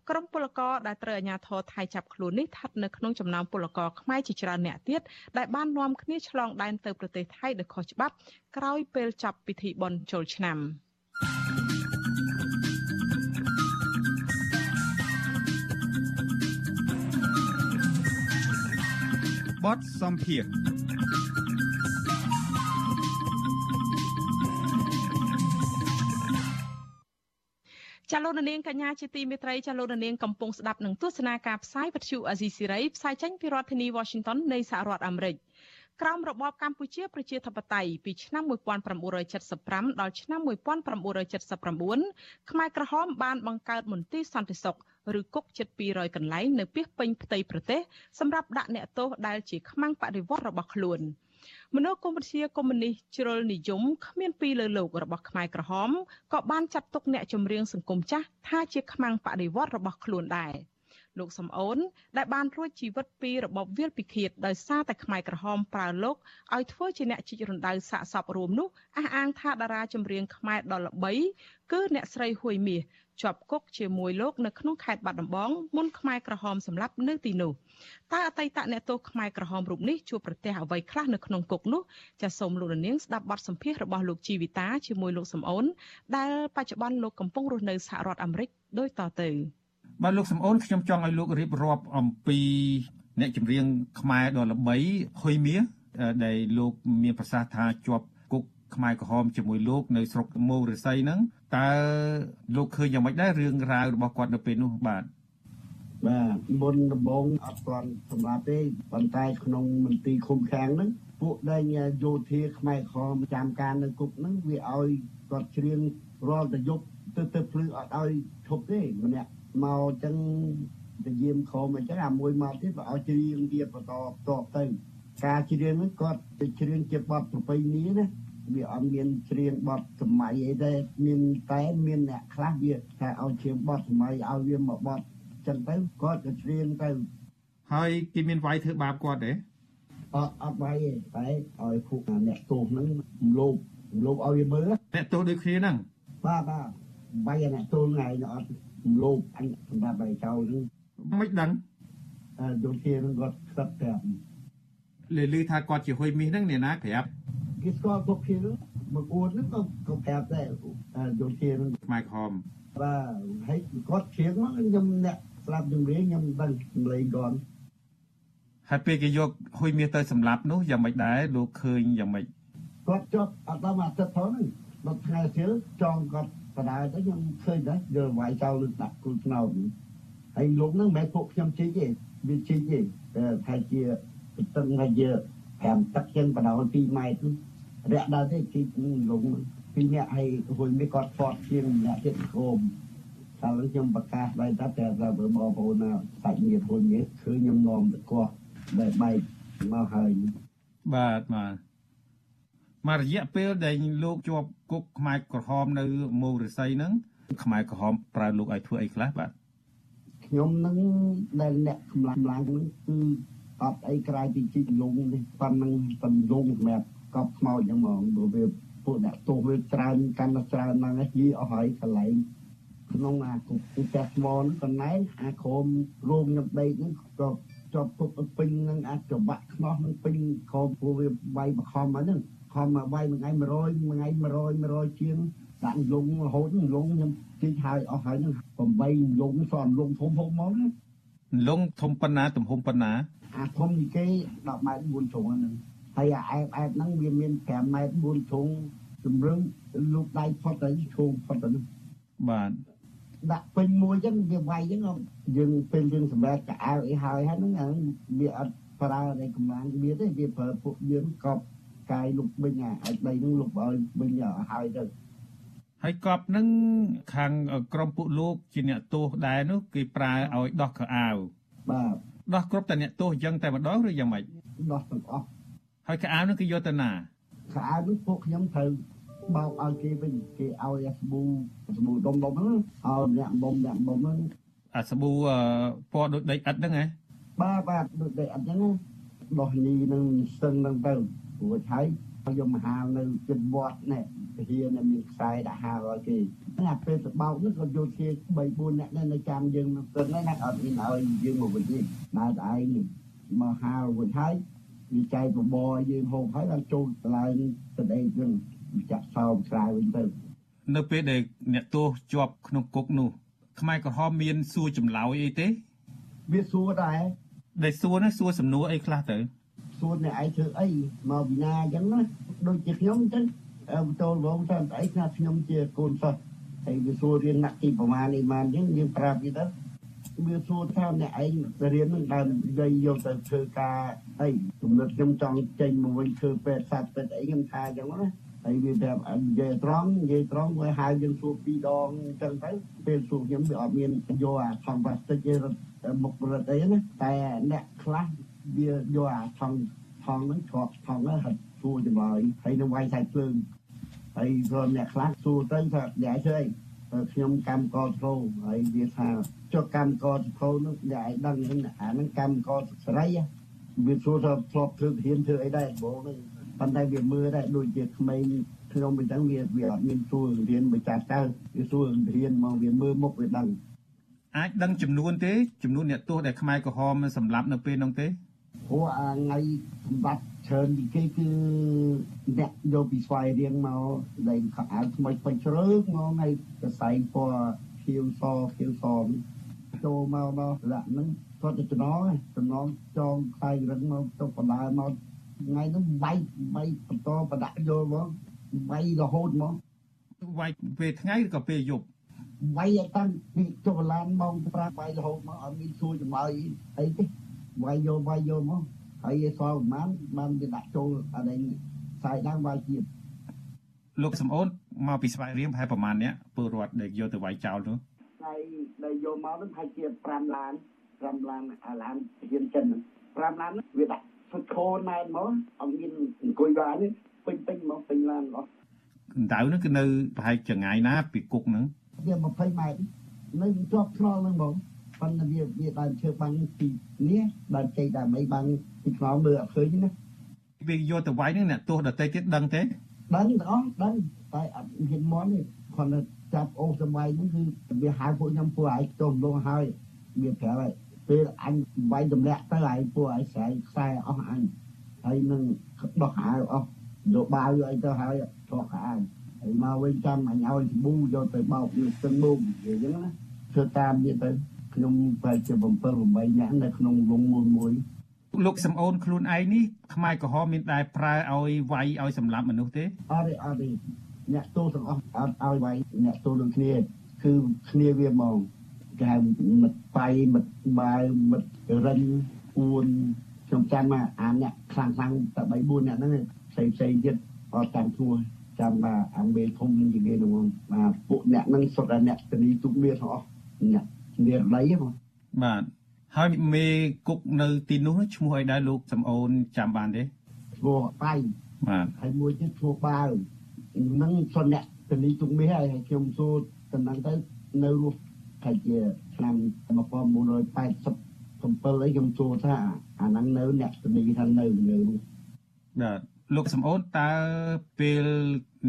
ក្រុមពលករដែលត្រូវអាជ្ញាធរថៃចាប់ខ្លួននេះស្ថិតនៅក្នុងចំណោមពលករខ្មែរជាច្រើនអ្នកទៀតដែលបាននាំគ្នាឆ្លងដែនទៅប្រទេសថៃដោយខុសច្បាប់ក្រោយពេលចាប់ពិធីបុណ្យចូលឆ្នាំ។ បទសំភារចាលោកនាងកញ្ញាជាទីមេត្រីចាលោកនាងកំពុងស្ដាប់នឹងទស្សនាការផ្សាយវិទ្យុអាស៊ីសេរីផ្សាយចេញពីរដ្ឋធានី Washington នៃសហរដ្ឋអាមេរិកក្រោមរបបកម្ពុជាប្រជាធិបតេយ្យពីឆ្នាំ1975ដល់ឆ្នាំ1979ខ្មែរក្រហមបានបង្កើតមន្ទីរសន្តិសុខ ឬគុកជិត200កន្លែងនៅពីពេញផ្ទៃប្រទេសសម្រាប់ដាក់អ្នកទោសដែលជាខ្មាំងបដិវត្តរបស់ខ្លួនមនោគមវិជ្ជាកុម្មុយនីសជ្រុលនិយមគ្មានពីរលើលោករបស់ខ្មែរក្រហមក៏បានចាត់ទុកអ្នកចម្រៀងសង្គមចាស់ថាជាខ្មាំងបដិវត្តរបស់ខ្លួនដែរលោកសំអូនដែលបានរួចជីវិតពីរបបវាលពិឃាតដោយសារតែខ្មែរក្រហមប្រើលោកឲ្យធ្វើជាអ្នកជីករណ្ដៅសាកសពរួមនោះអះអាងថាតារាចម្រៀងខ្មែរដ៏ល្បីគឺអ្នកស្រីហួយមាស ជាប់គុកជាមួយលោកនៅក្នុងខេត្តបាត់ដំបងមុនខ្មែរក្រហមសម្លាប់នៅទីនោះតើអតីតអ្នកទោសខ្មែរក្រហមរូបនេះជួបប្រទះអ្វីខ្លះនៅក្នុងគុកនោះចាសសូមលោកនាងស្ដាប់បទសម្ភាសន៍របស់លោកជីវិតាជាមួយលោកសំអូនដែលបច្ចុប្បន្នលោកកំពុងរស់នៅសហរដ្ឋអាមេរិកដូចតទៅបាទលោកសំអូនខ្ញុំចង់ឲ្យលោករៀបរាប់អំពីអ្នកចម្រៀងខ្មែរដ៏ល្បីហ៊ុយមៀដែលលោកមានប្រសាសន៍ថាជាប់គុក ខ្មែរក្រហមជាមួយលោកនៅស្រុកមោរិស័យហ្នឹងតើលោកឃើញយ៉ាងម៉េចដែររឿងរ៉ាវរបស់គាត់នៅពេលនោះបាទបាទមុនដំបូងអត់ទាន់សម្រាប់ទេប៉ុន្តែក្នុងមន្ទីរឃុំខាំងហ្នឹងពួកដែលយោធាខ្មែរក្រហមចាំការនៅគុកហ្នឹងវាឲ្យគាត់ច្រៀងរាល់តែយប់ទៅទៅភ្លឺអត់ឲ្យឈប់ទេម្នាក់មកអញ្ចឹងទៅយាមក្រុមអញ្ចឹងអាមួយមកទៀតបើឲ្យច្រៀងវាបន្តតបទៅការច្រៀងហ្នឹងគាត់ទៅច្រៀងជាបទប្រពៃណីណា វាអត់មានច្រៀងបទសម័យអីទេមានតែមានអ្នកខ្លះវាតែឲ្យច្រៀងបទសម័យឲ្យវាមកបទចឹងទៅគាត់ក៏ច្រៀងទៅហើយគេមានវាយធ្វើបាបគាត់ទេអត់អត់វាយទេតែឲ្យពួកអ្នកទោសហ្នឹងលោកលោកឲ្យវាមើលអ្នកទោសដូចគ្នាហ្នឹងបាទបាទវាយអ្នកទោសហ្នឹងឯងអត់លោកអញសម្រាប់ឲ្យចោលហ្នឹងមិនដឹងអឺយោធានឹងគាត់ខ្សឹបប្រាប់លើលឺថាគាត់ជាហ៊ុយមីសហ្នឹងអ្នកណាប្រាប់ គេស្គាល់ពួកគេមកអួតហ្នឹងក៏ក៏ប្រាប់ដែរយោធានឹងខ្មែរក្រហមបាទហើយគាត់ជ្រៀងមកខ្ញុំអ្នកស្លាប់ជំរាញខ្ញុំដឹងសម្លេងគាត់ហើយពេលគេយកហ៊ុយមាសទៅសម្លាប់នោះយ៉ាងម៉េចដែរលោកឃើញយ៉ាងម៉េចគាត់ជាប់អត់ដល់មួយអាទិត្យផងហ្នឹងដល់ថ្ងៃទៀតចង់គាត់បដាទៅខ្ញុំឃើញដែរយកវាយចោលលើដាក់គូថ្នោតហើយលោកហ្នឹងមិនមែនពួកខ្ញុំជីកទេវាជីកទេតែជាតឹងថាជា5ទឹកចឹងបដោ2ម៉ែត្រ រាក់ដល់ទេជីកលោកពីរនាក់ហើយហ៊ុយមីគាត់ផត់ជាងអ្នកទៀតក្រុមតែខ្ញុំប្រកាសដែរតែតែបងប្អូនណាសាច់ញាតិហ៊ុយមីឃើញខ្ញុំនាំទៅកោះដែលបែកមកហើយបាទបាទមករយៈពេលដែលលោកជាប់គុកខ្មែរក្រហមនៅមូរិស័យហ្នឹងខ្មែរក្រហមប្រើលោកឲ្យធ្វើអីខ្លះបាទខ្ញុំនឹងដែលអ្នកកម្លាំងឡើងហ្នឹងគឺអត់អីក្រៅពីជីកលងនេះប៉ុណ្ណឹងប៉ុណ្ណឹងសម្រាប់ កប់ខ្មោចហ្នឹងហ្មងព្រោះវាពួកអ្នកទោសវាច្រើនកាន់តែច្រើនហ្នឹងយីអស់ហើយកន្លែងក្នុងអាគុកផ្ទះថ្មហ្នឹងកន្លែងអាក្រុមរោងខ្ញុំដេកហ្នឹងក៏ជាប់គុកពេញនឹងអាចច្របាក់ខ្នោះនឹងពេញក្រុមព្រោះវាវាយបខំហ្នឹងខំមកវាយមួយថ្ងៃ100មួយថ្ងៃ100 100ជាងដាក់លងរហូតលងខ្ញុំជិះហើយអស់ហើយនឹង8លងសនលងធំធំមកណាលងធំប៉ុណ្ណាទំហំប៉ុណ្ណាអាធំនេះគេ10ម៉ែត្រ4ជ្រុងហ្នឹង ហើយអាអែបអែបហ្នឹងវាមាន5ម៉ែត្រ4ជ្រុងជំរឹងលូកដៃផុតទៅឈោងផុតទៅបាទដាក់ពេញមួយចឹងវាវាយចឹងយើងពេលយើងសម្រាប់កៅអៅអីហើយហើយហ្នឹងអាវាអត់ប្រើនៃកម្លាំងវាទេវាប្រើពួកយើងកប់កាយលុបវិញអាឲ្យដីហ្នឹងលុបឲ្យវិញហើយទៅហើយកប់នឹងខាងក្រុមពួកលោកជាអ្នកទោសដែរនោះគេប្រើឲ្យដោះខោអាវបាទដោះគ្រប់តែអ្នកទោសអញ្ចឹងតែម្ដងឬយ៉ាងម៉េចដោះទាំងអស់ ហើយខោអាវនោះគេយកទៅណាខោអាវនោះពួកខ្ញុំត្រូវបោកឲ្យគេវិញគេឲ្យអាស្ប៊ូស្ប៊ូដុំដុំហ្នឹងឲ្យអ្នកបំអ្នកបំហ្នឹងអាសាប៊ូអឺពណ៌ដូចដីឥដ្ឋហ្នឹងហ៎បាទបាទដូចតែអត់ចឹងណាដោះញីនឹងស្ទឹងហ្នឹងទៅរួចហើយយកមកហាលនៅជិតវត្តនេះទាហានមានខ្សែដាក់ហាលឲ្យគេណាពេលទៅបោកនេះក៏យកគេ3 4នាក់នៅចាំយើងនឹងស្ទឹងហ្នឹងណាអត់មានឲ្យយើងមកវិញទេដើរតែឯងនេះមកហាលរួចហើយ វាចែកបបរយើងហូបហើយដល់ចូលកន្លែងទៅអីហ្នឹងចាក់សោមស្រាយវិញទៅនៅពេលដែលអ្នកទោសជាប់ក្នុងគុកនោះខ្មែរក្រហមមានសួរចម្លើយអីទេវាសួរដែរដែលសួរនោះសួរសំណួរអីខ្លះទៅសួរអ្នកឯងធ្វើអីមកពីណាអញ្ចឹងណាដូចជាខ្ញុំអញ្ចឹងអឺបន្ទោលបងថាអីថាខ្ញុំជាកូនសិស្សហើយវាសួររៀនណាក់ទីប្រមាណនេះម៉ានអញ្ចឹងយើងប្រាប់វាទៅ វាសួរថាអ្នកឯងរៀននឹងដើមនិយាយយកទៅធ្វើការអីគំនិតខ្ញុំចង់ចេញមកវិញធ្វើពេទ្យសាស្ត្រពេទ្យអីខ្ញុំថាអញ្ចឹងណាហើយវាប្រាប់និយាយត្រង់និយាយត្រង់វាហៅយើងសួរពីរដងអញ្ចឹងទៅពេលសួរខ្ញុំវាអត់មានយកអាថងផ្លាស្ទិកទេមុខរត់អីណាតែអ្នកខ្លះវាយកអាថងថងហ្នឹងច្រកថងហ្នឹងហិតសួរចម្លើយហើយនឹងវាយសាច់ភ្លើងហើយក៏អ្នកខ្លះសួរទៅថាអ្នកធ្វើអី ខ្ញុំកម្មកតធ្រោហើយវាថាចុះកម្មកតធ្រោនោះអ្នកឯងដឹងហ្នឹងអាហ្នឹងកម្មកតស្រីវាសួរថាធ្លាប់ធ្វើហ៊ានធ្វើអីដែរបងហ្នឹងប៉ុន្តែវាមើលដែរដូចជាក្មេងខ្ញុំមិនដឹងវាវាអត់មានសួររៀនមួយចាស់តើវាសួររៀនមកវាមើលមុខវាដឹងអាចដឹងចំនួនទេចំនួនអ្នកទោសដែលខ្មែរក្រហមសម្លាប់នៅពេលនោះទេព្រោះអាថ្ងៃសម្បត្តិ ច្រើនពីគេគឺអ្នកយកពីស្វាយរៀងមកដែលខោអាវថ្មីពេញជ្រើកមកថ្ងៃកសែងពណ៌ខៀវសខៀវសចូលមកមកលាក់ហ្នឹងគាត់ទៅចំណងចំណងចងខ្សែរឹងមកទៅបណ្ដាមកថ្ងៃហ្នឹងវាយវាយបន្តបដាក់យកមកវាយរហូតមកវាយពេលថ្ងៃឬក៏ពេលយប់វាយឲ្យតាំងពីចុះឡានម៉ោង5វាយរហូតមកអត់មានសួរចម្លើយអីទេវាយយកវាយយកមក ហើយឯសល់ប្រហែលបានគេដាក់ចូលអីខ្សែដើមវាយទៀតលោកសំអូនមកពីស្វាយរៀងប្រហែលប្រហែលអ្នកពលរដ្ឋដែលយកទៅវាយចោលនោះហើយដែលយកមកហ្នឹងហើយជា5ឡាន5ឡានអាឡានហ៊ានចិន5ឡានវាដាក់សុខោណែនមកអត់មានអង្គុយឡានទេពេញពេញមកពេញឡានអស់កម្ដៅនោះគឺនៅប្រហែលចង្ងាយណាពីគុកហ្នឹងវា20ម៉ែត្រនៅជាប់ថ្នល់ហ្នឹងបង ប៉ុន្តែវាវាដើរឈើបាំងពីនេះដើរចេញដើម្បីបាំងពីថ្នល់មើលអត់ឃើញណាវាយកទៅវាយហ្នឹងអ្នកទោសដតីទៀតដឹងទេដឹងទាំងអស់ដឹងតែអត់ហ៊ានមន់ទេគាត់ទៅចាប់អូសសម័យហ្នឹងគឺវាហៅពួកខ្ញុំពួកឯងចុះលងហើយវាប្រាប់ហើយពេលអញវាយទម្លាក់ទៅឯងពួកឯងស្រែកខ្សែអស់អញហើយនឹងដោះអាវអស់យកបាវអីទៅហើយថកអាវហើយមកវិញចាំអញឲ្យស្ប៊ូយកទៅបោកនៅស្ទឹងមុំនិយាយអញ្ចឹងណាធ្វើតាមនេះទៅ ខ្ញុំបែរជា7 8នាក់នៅក្នុងវងមួយមួយលោកសំអូនខ្លួនឯងនេះខ្មែរក្រហមមានដែរប្រើឲ្យវាយឲ្យសម្លាប់មនុស្សទេអត់ទេអត់ទេអ្នកទោសទាំងអស់អត់ឲ្យវាយអ្នកទោសដូចគ្នាគឺគ្នាវាហ្មងគេហៅមិត្តបៃមិត្តបាវមិត្តរិនអួនខ្ញុំចាំមកអាអ្នកខ្លាំងខ្លាំងតែ3 4អ្នកហ្នឹងផ្សេងផ្សេងទៀតអត់តាមទួចាំថាអាមេធំនឹងជាគេហ្នឹងបាទពួកអ្នកហ្នឹងសុទ្ធតែអ្នកតនីទុកមានទាំងអស់អ្នក និរដីហ្មងបាទហើយមេគុកនៅទីនោះឈ្មោះអីដែរលោកសំអូនចាំបានទេឈ្មោះបៃបាទហើយមួយទៀតឈ្មោះបាវហ្នឹងសុទ្ធអ្នកតនីទុកមានហើយខ្ញុំសួរតំណឹងទៅនៅរស់តែជាឆ្នាំ1987អីខ្ញុំសួរថាអាហ្នឹងនៅអ្នកតនីថានៅនៅរស់បាទលោកសំអូនតើពេល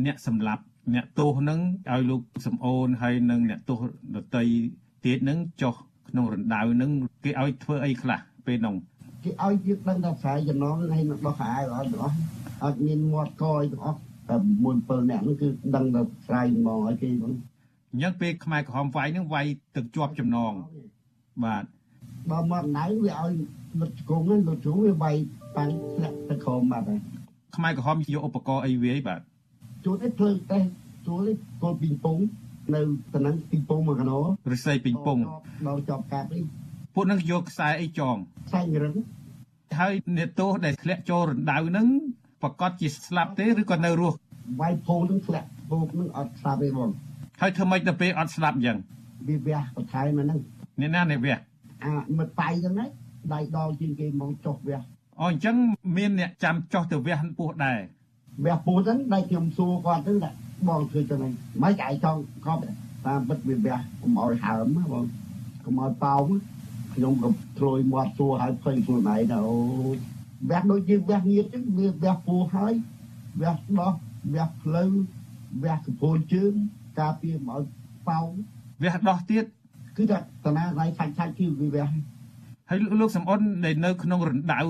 អ្នកសម្លាប់អ្នកទោសហ្នឹងឲ្យលោកសំអូនហើយនឹងអ្នកទោសដតី ទៀតហ្នឹងចុះក្នុងរណ្ដៅហ្នឹងគេឲ្យធ្វើអីខ្លះពេលហ្នឹងគេឲ្យយើងដឹងថាខ្សែចំណងហើយនឹងដោះខោអាវឲ្យទាំងអស់អត់មានមាត់កអីទាំងអស់តែមួយ7នាក់ហ្នឹងគឺដឹងតែស្រ័យហ្មងឲ្យគេហ្នឹងអញ្ចឹងពេលខ្មែរក្រហមវាយហ្នឹងវាយទឹកជាប់ចំណងបាទបើមកណៅវាឲ្យលុតគង់ហ្នឹងលុតជុំវាវាយប៉ាំងធ្លាក់ទៅក្រោមបាត់ហើយខ្មែរក្រហមយកឧបករណ៍អីវាយបាទជួនឯភ្លើងតេះជួនឯគល់ពីងពង នៅតំណែងពីងពងមកកណោរិស័យពីងពងដល់ជាប់កាប់អីពួកនឹងយកខ្សែអីចងខ្សែរឹងហើយអ្នកទោសដែលធ្លាក់ចូលរណ្ដៅហ្នឹងប្រកាសជាស្លាប់ទេឬក៏នៅរស់វាយភោនឹងធ្លាក់ភោនឹងអត់ស្លាប់ទេបងហើយធ្វើម៉េចទៅពេលអត់ស្លាប់អញ្ចឹងវាវះបន្ថែមហ្នឹងអ្នកណាអ្នកវះអាមិត្តបាយហ្នឹងណាដៃដល់ជាងគេមកចុះវះអូអញ្ចឹងមានអ្នកចាំចុះទៅវះពោះដែរវះពោះហ្នឹងដៃខ្ញុំសួរគាត់ទៅថា បងធ្វើចឹងហ្នឹងមិនឯងចង់កប់តាមពិតវាវះកុំឲ្យហើមបងកុំឲ្យប៉ោមខ្ញុំក៏ធ្លុយមាត់សួរឲ្យភ័យខ្លួនឯងទៅអូវះដូចយើងវះងៀតចឹងវាវះពោះហើយវះដោះវះផ្លូវវះកពូលជើងការពារមកឲ្យប៉ោងវះដោះទៀតគឺថាតាណាដៃឆាច់ឆាច់គឺវាវះហើយលោកសំអនដែលនៅក្នុងរណ្ដៅ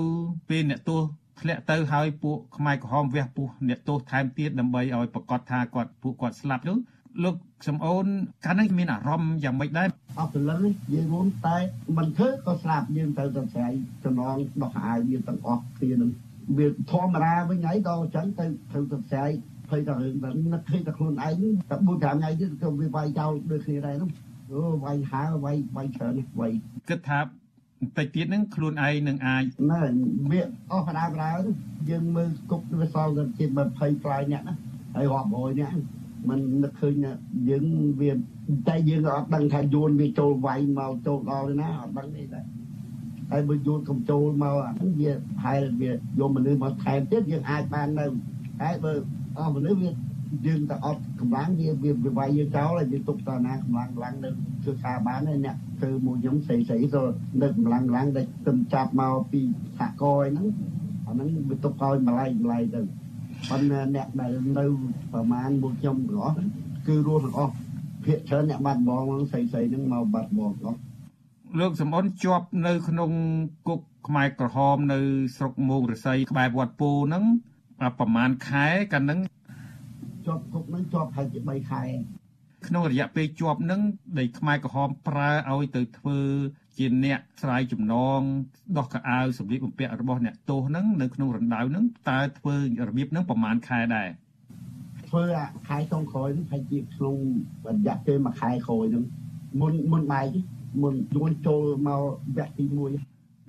ពេលអ្នកទោស ធ្លាក់ទៅហើយពួកខ្មែរក្រហមវះពោះអ្នកទោសថែមទៀតដើម្បីឲ្យប្រកាសថាគាត់ពួកគាត់ស្លាប់នោះលោកសំអូនកាលនេះមានអារម្មណ៍យ៉ាងម៉េចដែរអត់ព្រលឹងយើងរួមតែមិនធ្វើក៏ស្លាប់យើងត្រូវតែស្រ័យចំណងដោះអាយយើងទាំងអស់គ្នានឹងវាធម្មតាវិញហើយដល់អញ្ចឹងទៅត្រូវតែស្រ័យភ័យតែរឿងតែនឹកឃើញតែខ្លួនឯងតែ4 5ថ្ងៃទៀតក៏វាវាយចោលដូចគ្នាដែរនោះអូវាយហើវាយវាយច្រើនវាយគិតថា បន្តិចទៀតហ្នឹងខ្លួនឯងនឹងអាចណែវាអស់បដាបដាយើងមើលគុកវាសល់ទៅជា20ផ្លាយអ្នកណាហើយរាប់រយអ្នកมันនឹកឃើញយើងវាតែយើងអត់ដឹងថាយួនវាចូលវាយមកចូលដល់ណាអត់ដឹងទេតែហើយបើយួនកំចូលមកអាហ្នឹងវាហែលវាយកមនុស្សមកថែមទៀតយើងអាចបាននៅហើយបើអស់មនុស្សវា យើងទៅអត់កម្លាំងវាវាវាវាយយើងចោលហើយយើងទុកតណាកម្លាំងកម្លាំងនៅធ្វើការបានហើយអ្នកធ្វើមួយខ្ញុំស្រីស្រីទៅនៅកម្លាំងកម្លាំងដែលទឹមចាប់មកពីសហគរហ្នឹងអាហ្នឹងវាទុកឲ្យម្លាយម្លាយទៅប៉ុន្តែអ្នកដែលនៅប្រមាណមួយខ្ញុំទាំងអស់គឺរស់ទាំងអស់ភាកច្រើនអ្នកបាត់បងហ្នឹងស្រីស្រីហ្នឹងមកបាត់បងអស់លោកសំអនជាប់នៅក្នុងគុកខ្មែរក្រហមនៅស្រុកមោងរស័យក្បែរវត្តពូហ្នឹងប្រហែលខែកាលហ្នឹង ជាប់គុកហ្នឹងជាប់ហើយជា3ខែក្នុងរយៈពេលជាប់នឹងដែលខ្មែរក្រហមប្រើឲ្យទៅធ្វើជាអ្នកស្រាយចំណងដោះកៅអៅសម្លៀកបំពាក់របស់អ្នកទោសហ្នឹងនៅក្នុងរណ្ដៅហ្នឹងតើធ្វើរបៀបហ្នឹងប្រហែលខែដែរធ្វើអាខែចុងក្រោយហ្នឹងហើយជាក្នុងរយៈពេលមួយខែក្រោយហ្នឹងមុនមុនបែកមុនយួនចូលមកវគ្គទី1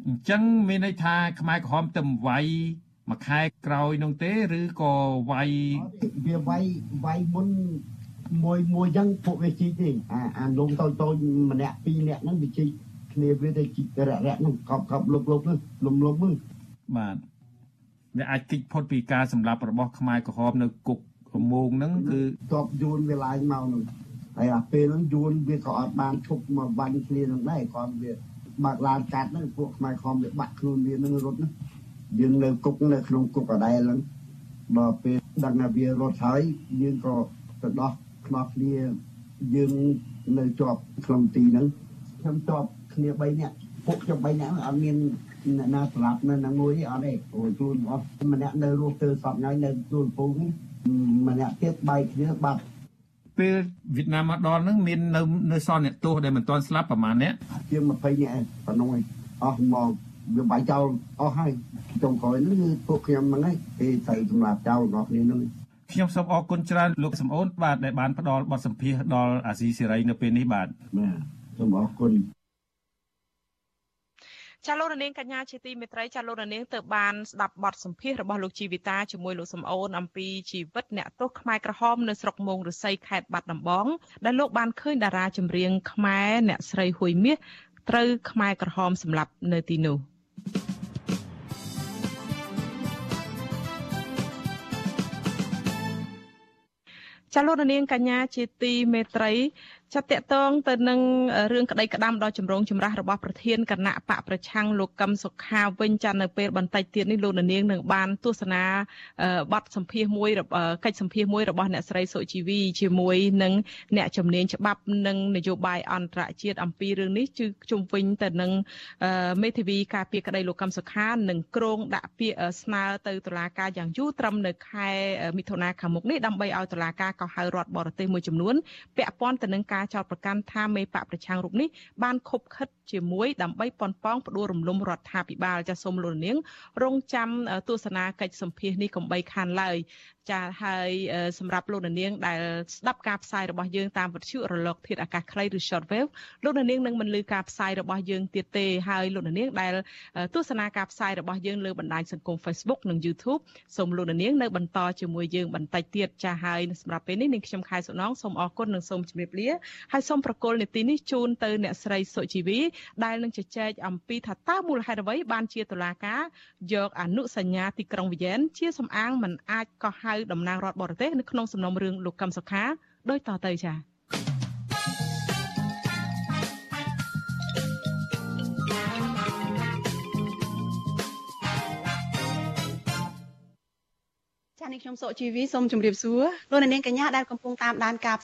អញ្ចឹងមានន័យថាខ្មែរក្រហមទៅវាយ មួយខែក្រោយនោះទេឬក៏វាយវាវាយវាយមុនមួយមួយចឹងពួកវាជីកទេអាអាលងតូចតូចម្នាក់ពីរនាក់ហ្នឹងវាជីកគ្នាវាទៅជីករៈរៈហ្នឹងកប់កប់លុបលុបហ្នឹងលំលំហ្នឹងបាទវាអាចគិតផុតពីការសម្លាប់របស់ខ្មែរក្រហមនៅគុកប្រមងហ្នឹងគឺតបយួនវាឡើងមកហ្នឹងហើយអាពេលហ្នឹងយួនវាក៏អត់បានឈប់មកវាញ់គ្នាហ្នឹងដែរគាត់វាបើកឡានកាត់ហ្នឹងពួកខ្មែរក្រហមវាបាក់ខ្លួនវាហ្នឹងរត់ហ្នឹង យើងនៅគុកនៅក្នុងគុកអដែលហ្នឹងដល់ពេលដឹងថាវារត់ហើយយើងក៏ទៅដោះខ្នោះគ្នាយើងនៅជាប់ក្នុងទីហ្នឹងខ្ញុំជាប់គ្នា3នាក់ពួកខ្ញុំ3នាក់អត់មានអ្នកណាស្លាប់នៅនឹងមួយអត់ទេអូយខ្លួនអស់ម្នាក់នៅរស់ទៅសពថ្ងៃនៅទួលពងម្នាក់ទៀតបែកគ្នាបាត់ពេលវៀតណាមមកដល់ហ្នឹងមាននៅនៅសល់អ្នកទោសដែលមិនទាន់ស្លាប់ប្រហែលអ្នកជាង20នាក់ប៉ុណ្ណឹងឯងអស់មក វាបាយចោលអស់ហើយចុងក្រោយហ្នឹងគឺពួកខ្ញុំហ្នឹងឯងគេត្រូវសម្រាប់ចោលរបស់គ្នាហ្នឹងខ្ញុំសូមអរគុណច្រើនលោកសំអូនបាទដែលបានផ្ដល់បទសម្ភាសន៍ដល់អាស៊ីសេរីនៅពេលនេះបាទបាទសូមអរគុណចាលោករនាងកញ្ញាជាទីមេត្រីចាលោករនាងទៅបានស្ដាប់បទសម្ភាសន៍របស់លោកជីវិតាជាមួយលោកសំអូនអំពីជីវិតអ្នកទោសខ្មែរក្រហមនៅស្រុកមោងរស័យខេត្តបាត់ដំបងដែលលោកបានឃើញតារាចម្រៀងខ្មែរអ្នកស្រីហួយមាសត្រូវខ្មែរក្រហមសម្លាប់នៅទីនោះ ចាលោករនាងកញ្ញាជាទីមេត្រី ចាត់តកតងទៅនឹងរឿងក្តីក្តាំដ៏ចម្រូងចម្រាសរបស់ប្រធានគណៈបកប្រឆាំងលោកកឹមសុខាវិញចានៅពេលបន្តិចទៀតនេះលោកនាងនឹងបានទស្សនាបទសម្ភាសមួយកិច្ចសម្ភាសមួយរបស់អ្នកស្រីសុជីវីជាមួយនឹងអ្នកជំនាញច្បាប់និងនយោបាយអន្តរជាតិអំពីរឿងនេះគឺជុំវិញទៅនឹងមេធាវីការពារក្តីលោកកឹមសុខានឹងក្រងដាក់ពាក្យស្នើទៅតុលាការយ៉ាងយូរត្រឹមនៅខែមិថុនាខាងមុខនេះដើម្បីឲ្យតុលាការកោះហៅរដ្ឋបរទេសមួយចំនួនពាក់ព័ន្ធទៅនឹងការចោទប្រកាន់ថាមេបកប្រឆាំងរូបនេះបានខົບខិតជាមួយដើម្បីប៉ុនប៉ងផ្ដួលរំលំរដ្ឋាភិបាលចាសសូមលោកនាង រងចាំទស្សនាកិច្ចសម្ភាសនេះកំបីខានឡើយ ចាហើយសម្រាប់លោកនាងដែលស្ដាប់ការផ្សាយរបស់យើងតាមវិទ្យុរលកធាតុអាកាសខ្លីឬ shortwave លោកនាងនឹងមិនលឺការផ្សាយរបស់យើងទៀតទេហើយលោកនាងដែលទស្សនាការផ្សាយរបស់យើងលើបណ្ដាញសង្គម Facebook និង YouTube សូមលោកនាងនៅបន្តជាមួយយើងបន្តិចទៀតចាហើយសម្រាប់ពេលនេះនាងខ្ញុំខែសុណងសូមអរគុណនិងសូមជម្រាបលាហើយសូមប្រកល់នីតិនេះជូនទៅអ្នកស្រីសុជីវីដែលនឹងជជែកអំពីថាតើមូលហេតុអ្វីបានជាតុលាការយកអនុសញ្ញាទីក្រុងវីយ៉ែនជាសំអាងមិនអាចកោះហៅតំណាងរដ្ឋបរទេសនៅក្នុងសំណុំរឿងលោកកឹមសុខាដោយតទៅចា៎ចា៎នេះខ្ញុំសុជីវីសូមជម្រាបសួរលោកនាងកញ្ញាដែលកំពុងតាមដានការ